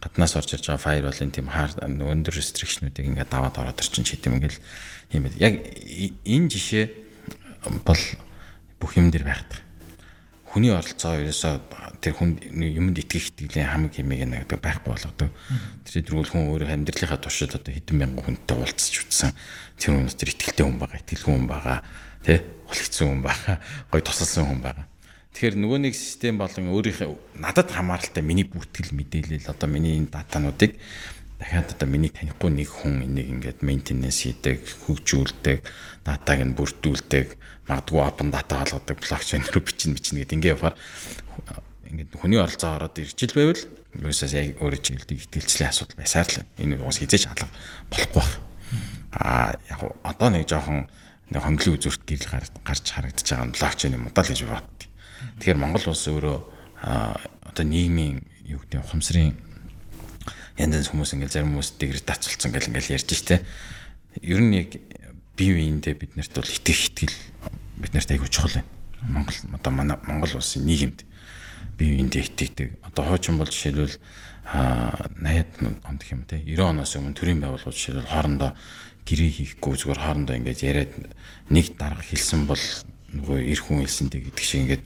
гаднаас орж ирж байгаа файрволын тийм хаар өндөр рестрикшнүүдийг ингээд даваад ороод ирчин ч гэдэм ингээл юм байл. Яг энэ жишээ бол бүх юм дээр байдаг. Хүний оролцоо ерөөсөө тэр хүн юмд итгэх итгэлийн хамаг хэмээг нэг байхгүй болгодог. Тэр зэрэгүүл хүн өөрөө амьдралынхаа туршид одоо хэдэн мянган хүнтэй уулзч утсан. Тэр хүн тэр итгэлтэй хүн байгаа, итгэлгүй хүн байгаа, тий? Хулигдсан хүн байгаа, гой тусалсан хүн байгаа. Тэгэхээр нөгөө нэг систем болон өөрийнхөө надад хамааралтай миний бүртгэл мэдээлэл одоо миний энэ датануудыг дахиад одоо миний танихгүй нэг хүн энийг ингээд мейнтенанс хийдэг, хөгжүүлдэг, датаг нь бүрдүүлдэг, магадгүй open data болгодог, блокчейн руу бичнэ бичнэ гэдэг ингээд явахаар ингээд хүний оролцоо ороод ирж ил байвал юусаас яг өөрөө чиглэлд итгэлцлийн асуудал байсаар л энэ уус хизээч алга болохгүй байх. Аа яг одоо нэг жоохон нэг хонглын үзүүрт гэрэл гарч харагдаж байгаа блокчейн юм удаа л гэж боддог. Тэгэхээр Монгол улс өөрөө одоо нийгмийн юу гэдэг ухамсарын янз янз хүмүүс ингээл зарим хүмүүс дэгрээ тацалцсан гэл ингээл ярьж штэ. Ер нь яг бие биендээ бид нарт бол итгэх итгэл бид нарт айгүй чухал байна. Монгол одоо манай Монгол улсын нийгэмд бие биендээ итгэдэг. Одоо хуучин бол жишээлбэл а 80-ад онд гэх юм те 90 оноос өмнө төрийн байгууллагууд жишээлбэл хоорондоо гэрээ хийхгүй зүгээр хоорондоо ингээд яриад нэг дарга хэлсэн бол нөгөө эр хүн хэлсэнтэй гэдэг шиг ингээд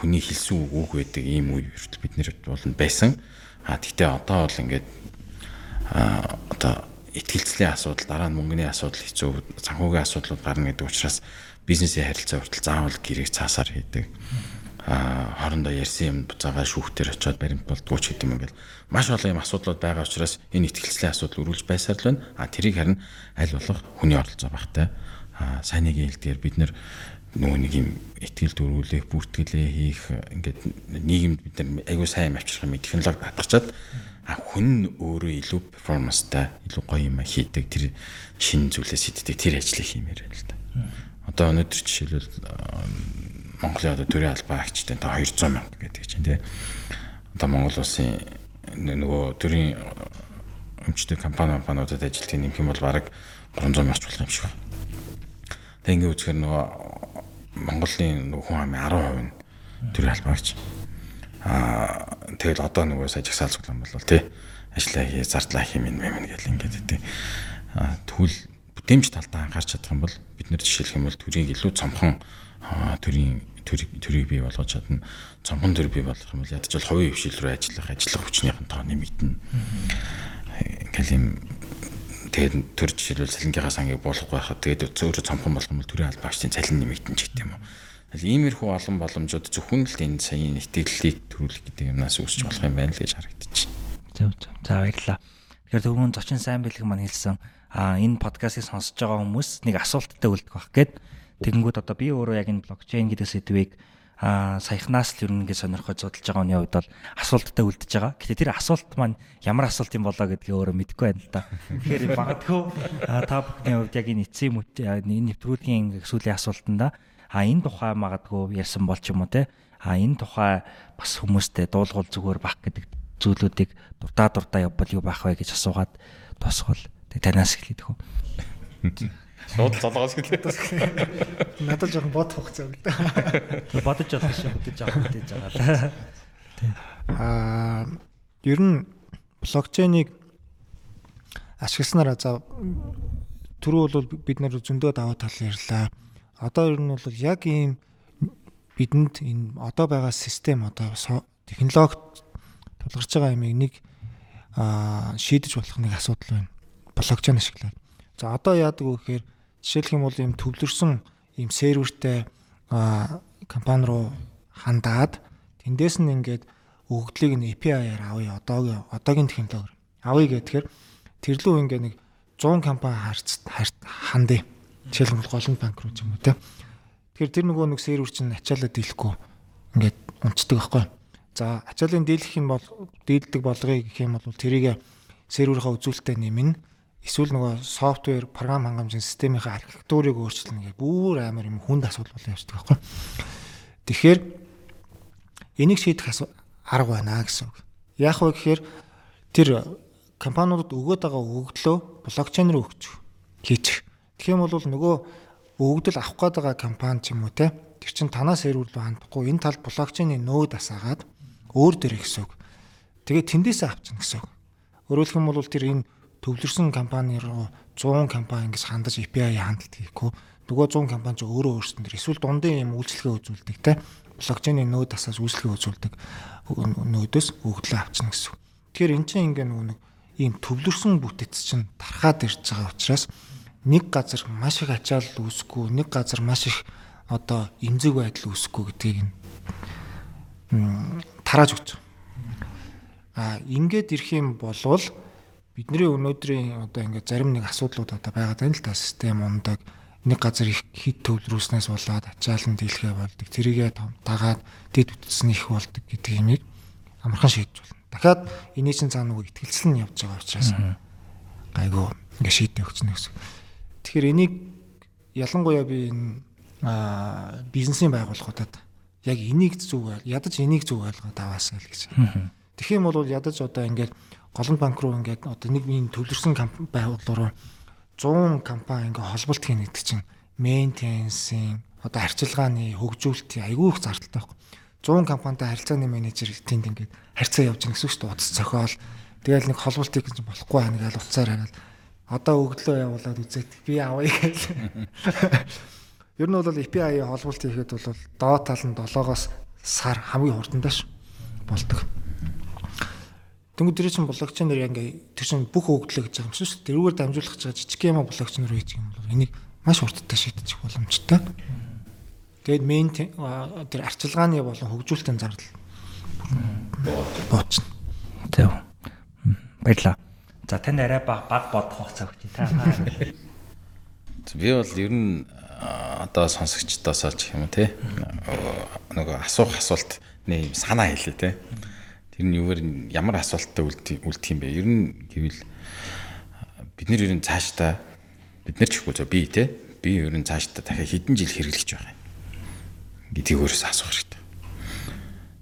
хүний хэлсэн үг үг байдаг ийм үе хүртэл бид нэр бол байсан. А тэгтээ одоо бол ингээд а одоо итгэлцлийн асуудал дараа нь мөнгөний асуудал хэцүү санхүүгийн асуудлууд гарна гэдэг учраас бизнесийн харилцаа хүртэл заавал гэрээг цаасаар хийдэг. А хоорондоо ярьсан юм буцаага шүүхтэр очиод баримт болдгоо ч гэдэг юм ингээл маш олон юм асуудлууд байгаа учраас энэ итгэлцлийн асуудал үргэлж байсаар л байна. А тэрийг харин аль болох хүний оролцоо багтай. А сайн нэг хэлдгээр бид нэр нөгөө нэг юм ихтгэл дөрвөлэх, бүртгэлээ хийх ингээд нийгэмд бид нар аягүй сайн авчрах юм технологи хатгачаад а хүн өөрөө илүү перформанстай, илүү гоё юм хийдэг тэр шинэ зүйлээс хийдэг тэр ажлыг хиймээр байна л да. Одоо өнөөдөр жишээлбэл Монголын одоо төрийн албан агчтай та 200 мянга гэдэг чинь тий. Одоо Монгол улсын нөгөө төрийн өмчтэй компани компаниудад ажилтны нэмэх юм бол бараг 300 мянгач болох юм шиг байна. Тэг ингээ үзэхээр нөгөө Монголын хүн амын 10% нь төрийн албаагч. Аа тэгэл одоо нөгөө сая жагсаал цуглаан бол тий ажиллаа хий зардлаа хий минь мэн гэл ингээд тий. Тэгвэл бүтээмж талдаа анхаарч чадах юм бол бид нэр жишээлх юм бол төрийг илүү цомхон төрийн төрийг бий болгож чадна. Цомхон төр бий болгох юм бол ядч бол хувийн хвшил рүү ажиллах ажиллах хүчнийхэн тоо нэмэгдэнэ. Ингээл юм тэгээд төр жишээлбэл цалингийнхаа сангийг буулгах байхад тэгээд зөөрө цомхон болох юм бол төрийн албаагчдын цалин нэмэгдэн ч гэдэг юм иймэрхүү олон боломжууд зөвхөн л энэ саяын итгэлийг төрүүлэх гэдэг юмнаас үүсч болох юм байна л гэж харагдчих. Зөв зөв. За баярлалаа. Тэгэхээр түрүүн зочин сайн бэлэг маань хэлсэн а энэ подкастыг сонсож байгаа хүмүүс нэг асуулттай үлдэх байх гээд тэгэнгүүт одоо би өөрөө яг энэ блокчейн гэдэг сэдвийг саяхнаас л ер нь ингэ сонирхож судалж байгаа хүний хувьд бол асуулттай үлдэж байгаа. Гэтэ тэр асуулт маань ямар асуулт юм болоо гэдгийг өөрөө мэдэхгүй байна л да. Тэгэхээр магадгүй та бүхний хувьд яг энэ эцсийн энэ нэвтрүүлгийн сүүлийн асуултанда а энэ тухай магадгүй ярьсан бол ч юм уу те а энэ тухай бас хүмүүстэй дуулгуул зүгээр бах гэдэг зүйлүүдийг дурдаа дурдаа явбал юу байх вэ гэж асуугаад тосгол танаас эхлэдэг хөө. Шууд золгоос гэлээ. Надад жоохон бодох хугацаа да. Бодож явах шиг бодож авах гэж байгаа л. Аа ер нь блокчейнийг ашигласнараа за түрүү бол бид нар зөндөө даваа тал ярьлаа. Одоо ер нь бол яг ийм бидэнд энэ одоо байгаа систем одоо технологи тулгарч байгаа юмыг нэг аа шийдэж болох нэг асуудал байна. Блокчейн ашиглаад. За одоо яадаг вэ гэхээр Жишээлх юм бол ийм төвлөрсөн ийм сервертэй компани руу хандаад тэндээс нь ингээд өгөгдлийг нь API-аар авъя одоогийн одоогийн технологиор авъя гэхээр тэр лүү ингээд нэг 100 компани харц хандъя. Жишээлбэл голланд банк руу ч юм уу те. Тэгэхээр тэр нөгөө нэг сервер чинь ачаалаад дийлэхгүй ингээд унцдаг байхгүй. За ачааллын дийлэх юм бол дийлдэг болгоё гэх юм бол тэрийг серверийнхаа үзүүлэлтэд нэмнэ. Эсвэл нөгөө софтвер, програм хангамжийн системийн архитектурыг өөрчилнө гэх бүр амар юм хүнд асуудал болоо явчихдаг байхгүй. Тэгэхээр энийг шийдэх арга байна гэсэн үг. Яг вэ гэхээр тэр компаниудад өгөөд байгаа өгөгдлөө блокчейн руу өгч хийчих. Тэгэх юм бол нөгөө өгөгдөл авах гээд байгаа компани ч юм уу те тэр чин танаа сервер руу хандахгүй энэ талд блокчейний нөөд асаагаад өөр дээр гэсэн үг. Тэгээд тэндээсээ авчихна гэсэн үг. Өөрөөр хэлбэл тэр энэ төвлөрсөн компани руу 100 компани ингэж хандаж API хандлт хийхгүй нөгөө 100 компани ч өөрөө өөрсдөн тэр эсвэл дундын юм үйлчлэгээ үзүүлдэг те блокчейний нөөд асаас үйлчлэгээ үзүүлдэг нөөдөөс өгдлөө авчна гэсэн. Тэгэхээр эн чинь ингээ нөгөө нэг ийм төвлөрсөн бүтэц чинь тархаад ирж байгаа учраас нэг газар маш их ачаалал үүсэхгүй, нэг газар маш их одоо эмзэг байдал үүсэхгүй гэдгийг тарааж өгч. А ингээд ирэх юм болвол бидний өнөөдрийн одоо ингээд зарим нэг асуудлууд одоо байгаад байна л та систем ундаг нэг газар их хит төвлөрүүлснээс болоод ачаалан дийлхэ болдог. Тэрийгээ дагаад дэд үтсэн их болдог гэдэг юмыг амархан шийдэж болно дахиад эний чинь цаана нөгөө ихтгэлцэл нь явж байгаа учраас гайгүй ингээ шийдэх өгчнө гэсэн. Тэгэхээр энийг ялангуяа би энэ бизнесийн байгууллагуудад яг энийг зөв ядаж энийг зөв ойлгоод аваасаа л гэж. Тэгэх юм бол ядаж одоо ингээд голомт банк руу ингээд одоо нэг ийм төвлөрсөн байгууллага руу 100 компани ингээ холболт хийнэ гэдэг чинь мейнтенсийн одоо арчилгааны хөгжүүлэлтийн айгүй их зардалтай байхгүй. 100 компанитай харилцааны менежер тэнд ингээд харьцаа явж байгаа гэсэн дээ. Утас цохиол. Тэгэл нэг холболтыг гэж болохгүй байна гэж утсаар хагаад одоо өгдлөө явуулаад үзээд би авъя гэж. Ер нь бол API холболт хийхэд бол доод тал нь 7-оос сар хамгийн хурдандаа ш болдог. Тэнгүүд дээр чинь блокчейнээр ингээ тэр чинь бүх өгдлөө гэж байгаа юм шүү дээ. Тэрүүгээр дамжуулах гэж жижиг юм блокчейн руу хийчих юм бол энийг маш хурдтай шийдчих боломжтой. Тэгээд мейн тэр арчилгааны болон хөгжүүлэлтийн зардал боочно. Зөв. Баярлаа. За танд арай баг баг бодох хугацаа өгч та. Би бол ер нь одоо сонсогчдоосоо ч юм те нөгөө асуух асуулт нэ юм санаа хэлээ те. Тэр нь юугаар ямар асуулттай үлдэх юм бэ? Ер нь гэвэл бид нэр ер нь цаашдаа бид нар ч ихгүй зөө би те би ер нь цаашдаа дахиад хэдэн жил хэрэглэж байгаа юм гэдгийг өөрөөсөө асуух хэрэгтэй.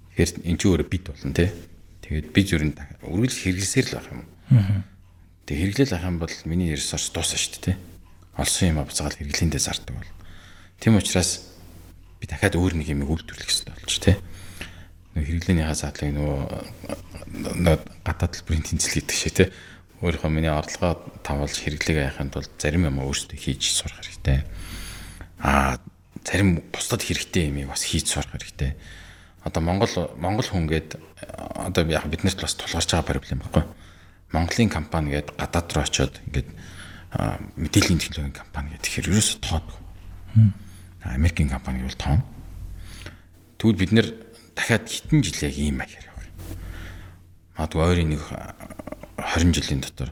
Тэгэхээр эн чинь өөрөө бит болно те. Тэгээд бид ер нь үргэлж хэрэглэсээр л байх юм. Тэг хэрэглэл ах юм бол миний ресурс дуусна шүү дээ те. Олсон юм авцгаал хэрэглэндээ зардаг бол. Тэм учраас би дахиад өөр нэг юм үйлдвэрлэх хэрэгтэй болж те. Нөгөө хэрэглээнийхаа задлыг нөгөө гадаад төлбөрийн тэнцэл гэдэг шиг те. Өөрийнхөө миний орлогоо тавуулж хэрэглэгээ яхахын тулд зарим юм өөрсдөө хийж сурах хэрэгтэй. Аа зарим бусдад хэрэгтэй юмыг бас хийж сурах хэрэгтэй. Одоо Монгол Монгол хүн гээд одоо яг биднэрт бас тулгарч байгаа проблем байхгүй. Монголын компани гээд гадаад руу очиод ингээд мэдээллийн технологийн компани гэдэг хэрэг ерөөсө тоодгүй. Америкийн компани гэвэл тоон. Тэгвэл бид нэр дахиад хитэн жил яг ийм маягаар явах. Магадгүй ойрын нэг 20 жилийн дотор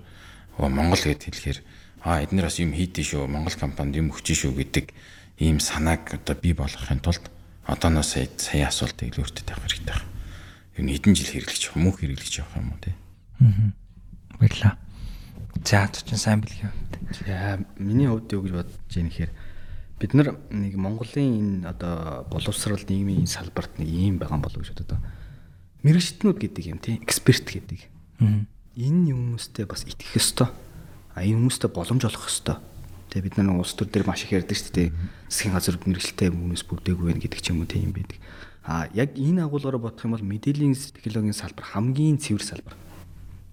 Монгол гээд хэлэхээр аа эднэр бас юм хийдэж шүү, Монгол компанид юм өгч шүү гэдэг ийм санааг одоо бий болгохын тулд одооноос сая асуултыг л өөртөө тавих хэрэгтэй байна. Юу хэдэн жил хэрэглэж явах мөнх хэрэглэж явах юм уу те. Аа. Баярлаа. За чинь сайн билгээ. За миний хувьд юу гэж бодож байна гэхээр бид нар нэг Монголын энэ одоо боловсрал нийгмийн салбарт нэг юм байгаа болов гэж бодод. Мэргэжтнүүд гэдэг юм тийм эксперт гэдэг. Энэ хүмүүстэй бас итгэх ёстой. А энэ хүмүүстэй боломж олох ёстой Тэгээ бид нар улс төр дээр маш их ярьдаг шүү дээ. Засгийн газар мэрэгчлээ хүмүүс бүрдээгүй байх гэдэг ч юм уу тийм байдаг. А яг энэ агуулгаараа бодох юм бол мэдээллийн технологийн салбар хамгийн цэвэр салбар.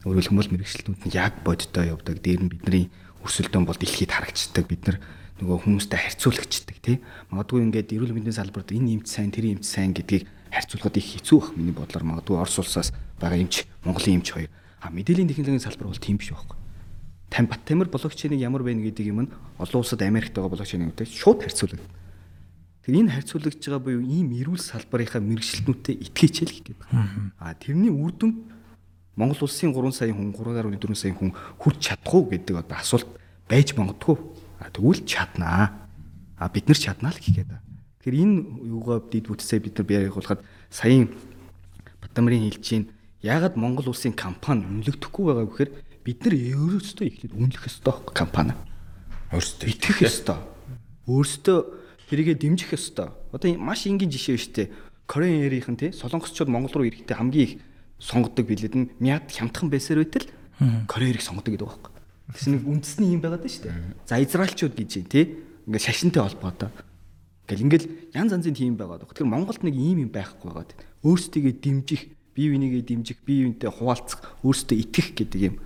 Өөрөөр хэлбэл мэрэгчлэнүүд нь яг бодтой явдаг. Дээр нь бидний өрсөлдөөн бол дэлхийд харагддаг. Бид нар нөгөө хүмүүстэй харьцуулагчдаг тий. Магадгүй ингээд эрүүл мэндийн салбарт энэ эмч сайн, тэр эмч сайн гэдгийг харьцуулахад их хэцүү бах миний бодлоор магадгүй Орос улсаас байгаа эмч, Монголын эмч хоёр. А мэдээллийн технологийн салбар бол тийм биш байхгүй Там Баттамир блокчейнийг ямар байна гэдэг юм нь олон улсад Америкт байгаа блокчейнingтэй шууд харьцуулдаг. Тэр энэ харьцуулагдж байгаа буюу ийм эрүүл салбарынхаа мэрэгчлэнүүтээ итгэж хэл гэдэг. Аа тэрний үр дүн Монгол улсын 3 сая хүн 3.4 сая хүн хүрч чадах уу гэдэг одоо асуулт байж магадгүй. Тэгвэл чаднаа. А бид нар чаднаа л гэхэд. Тэгэхээр энэ юугаа дид бүтсээ бид нар биарыг болоход саяын Бардамрын хэлж чинь ягаад Монгол улсын компани үнэлэгдэхгүй байгаа гэхээр бид нар өөрөөсөө эхлээд үнэлэх ёстой компани. Өөрсдөө Итгэх ёстой. Өөрсдөө тэрийгэ дэмжих ёстой. Одоо маш энгийн жишээ шүү дээ. Кореан Air-ийн тий солонгосчууд Монгол руу ирэхдээ хамгийн их сонгодог билээд нь мяд хямдхан байсаар байтал Кореан Air-ийг сонгодог гэдэг байхгүй. Тэс нэг үндэсний юм байгаад шүү дээ. За Израильчууд гэж юм тий. Ингээд шашинтай холбоотой. Ингээл ингээл янз янзын тийм байгаад. Тэгэхээр Монголд нэг ийм юм байхгүй байгаад. Өөрсдийгөө дэмжих, бие бинийгээ дэмжих, бие биентэй хуваалцах, өөрсдөө итгэх гэдэг юм.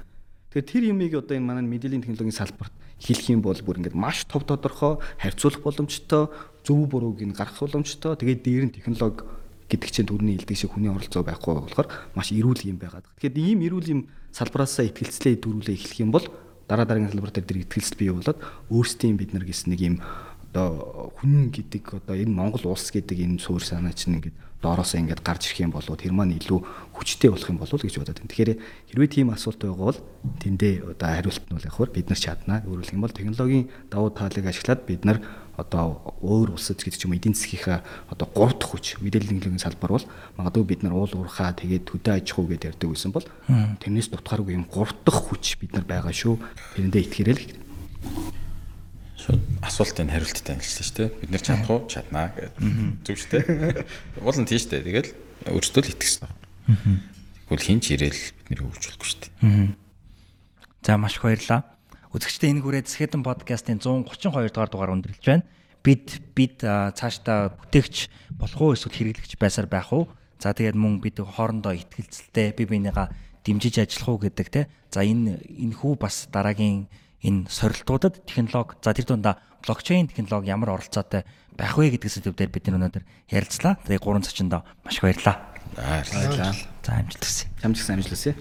Тэгэхээр тэр юмыг одоо энэ манай мэдээллийн технологийн салбарт хэлэх юм бол бүр ингээд маш тов тодорхой, харьцуулах боломжтой, зөв бурууг нь гаргах боломжтой. Тэгээд дээр нь технологи гэдэг чинь түрүүний хэлдэг шиг хүний оролцоо байхгүй болохоор маш эрүүл юм байгаад. Тэгэхээр ийм эрүүл юм салбараасаа ихтгэлцлээ дөрүүлээ эхлэх юм бол дараа дараагийн салбар дээр тэр ихтгэлцэл бий болоод өөрсдийн бид нар гэсэн нэг юм одоо хүн гэдэг одоо энэ Монгол улс гэдэг энэ суурь санаа чинь ингээд доороосоо ингээд гарч ирэх юм болоо тэр маань илүү хүчтэй болох юм болов гэж бодоод байна. Тэгэхээр хэрвээ тийм асуулт байгаа бол тэндээ одоо хариулт нь бол яг хөр бид нар чаднаа. Өөрөлдөх юм бол технологийн давуу талыг ашиглаад бид нар одоо өөр улсад гэдэг ч юм эдийн засгийнхаа одоо 3 дахь хүч мэдээллийн технологийн салбар бол магадгүй бид нар уул уурхаа тэгээд хөдөө аж ахуй гэдээ ярьдаг байсан бол тэрнээс дутгааргүй юм 3 дахь хүч бид нар байгаа шүү. Тэрэндээ итгэрэй л гэдэг. шууд асуултын хариулттай хэлсэн шүү дээ. Бид нэр чадах уу? Чаднаа гэдэг. Зүг шүү дээ. Уул нь тийм шүү дээ. Тэгэл өөрсдөө л итгэсэн байна. Тэгвэл хин ч ирээл бид нэр хөвжүүлэхгүй шүү дээ. За маш их баярлалаа. Үзэгчдээ энэ хүрээд Сэхэдэн подкастын 132 дугаар дугаар өндөрлөж байна. Бид бид цаашдаа бүтээгч болох уу эсвэл хэрэглэгч байсаар байх уу? За тэгээд мөн бид хоорондоо ихтгэлцэлтэй бие бинийгаа дэмжиж ажиллах уу гэдэг те. За энэ энэ хүү бас дараагийн энэ сорилтуудад технологи за тэр дундаа блокчейн технологи ямар оролцоотой байх вэ гэдгээс төвдөр бид өнөөдөр ярилцлаа. Тэгээд гурван цочондоо маш их баярлалаа. За баярлалаа. За амжилт хүсье. Хамжигсан амжилт хүсье.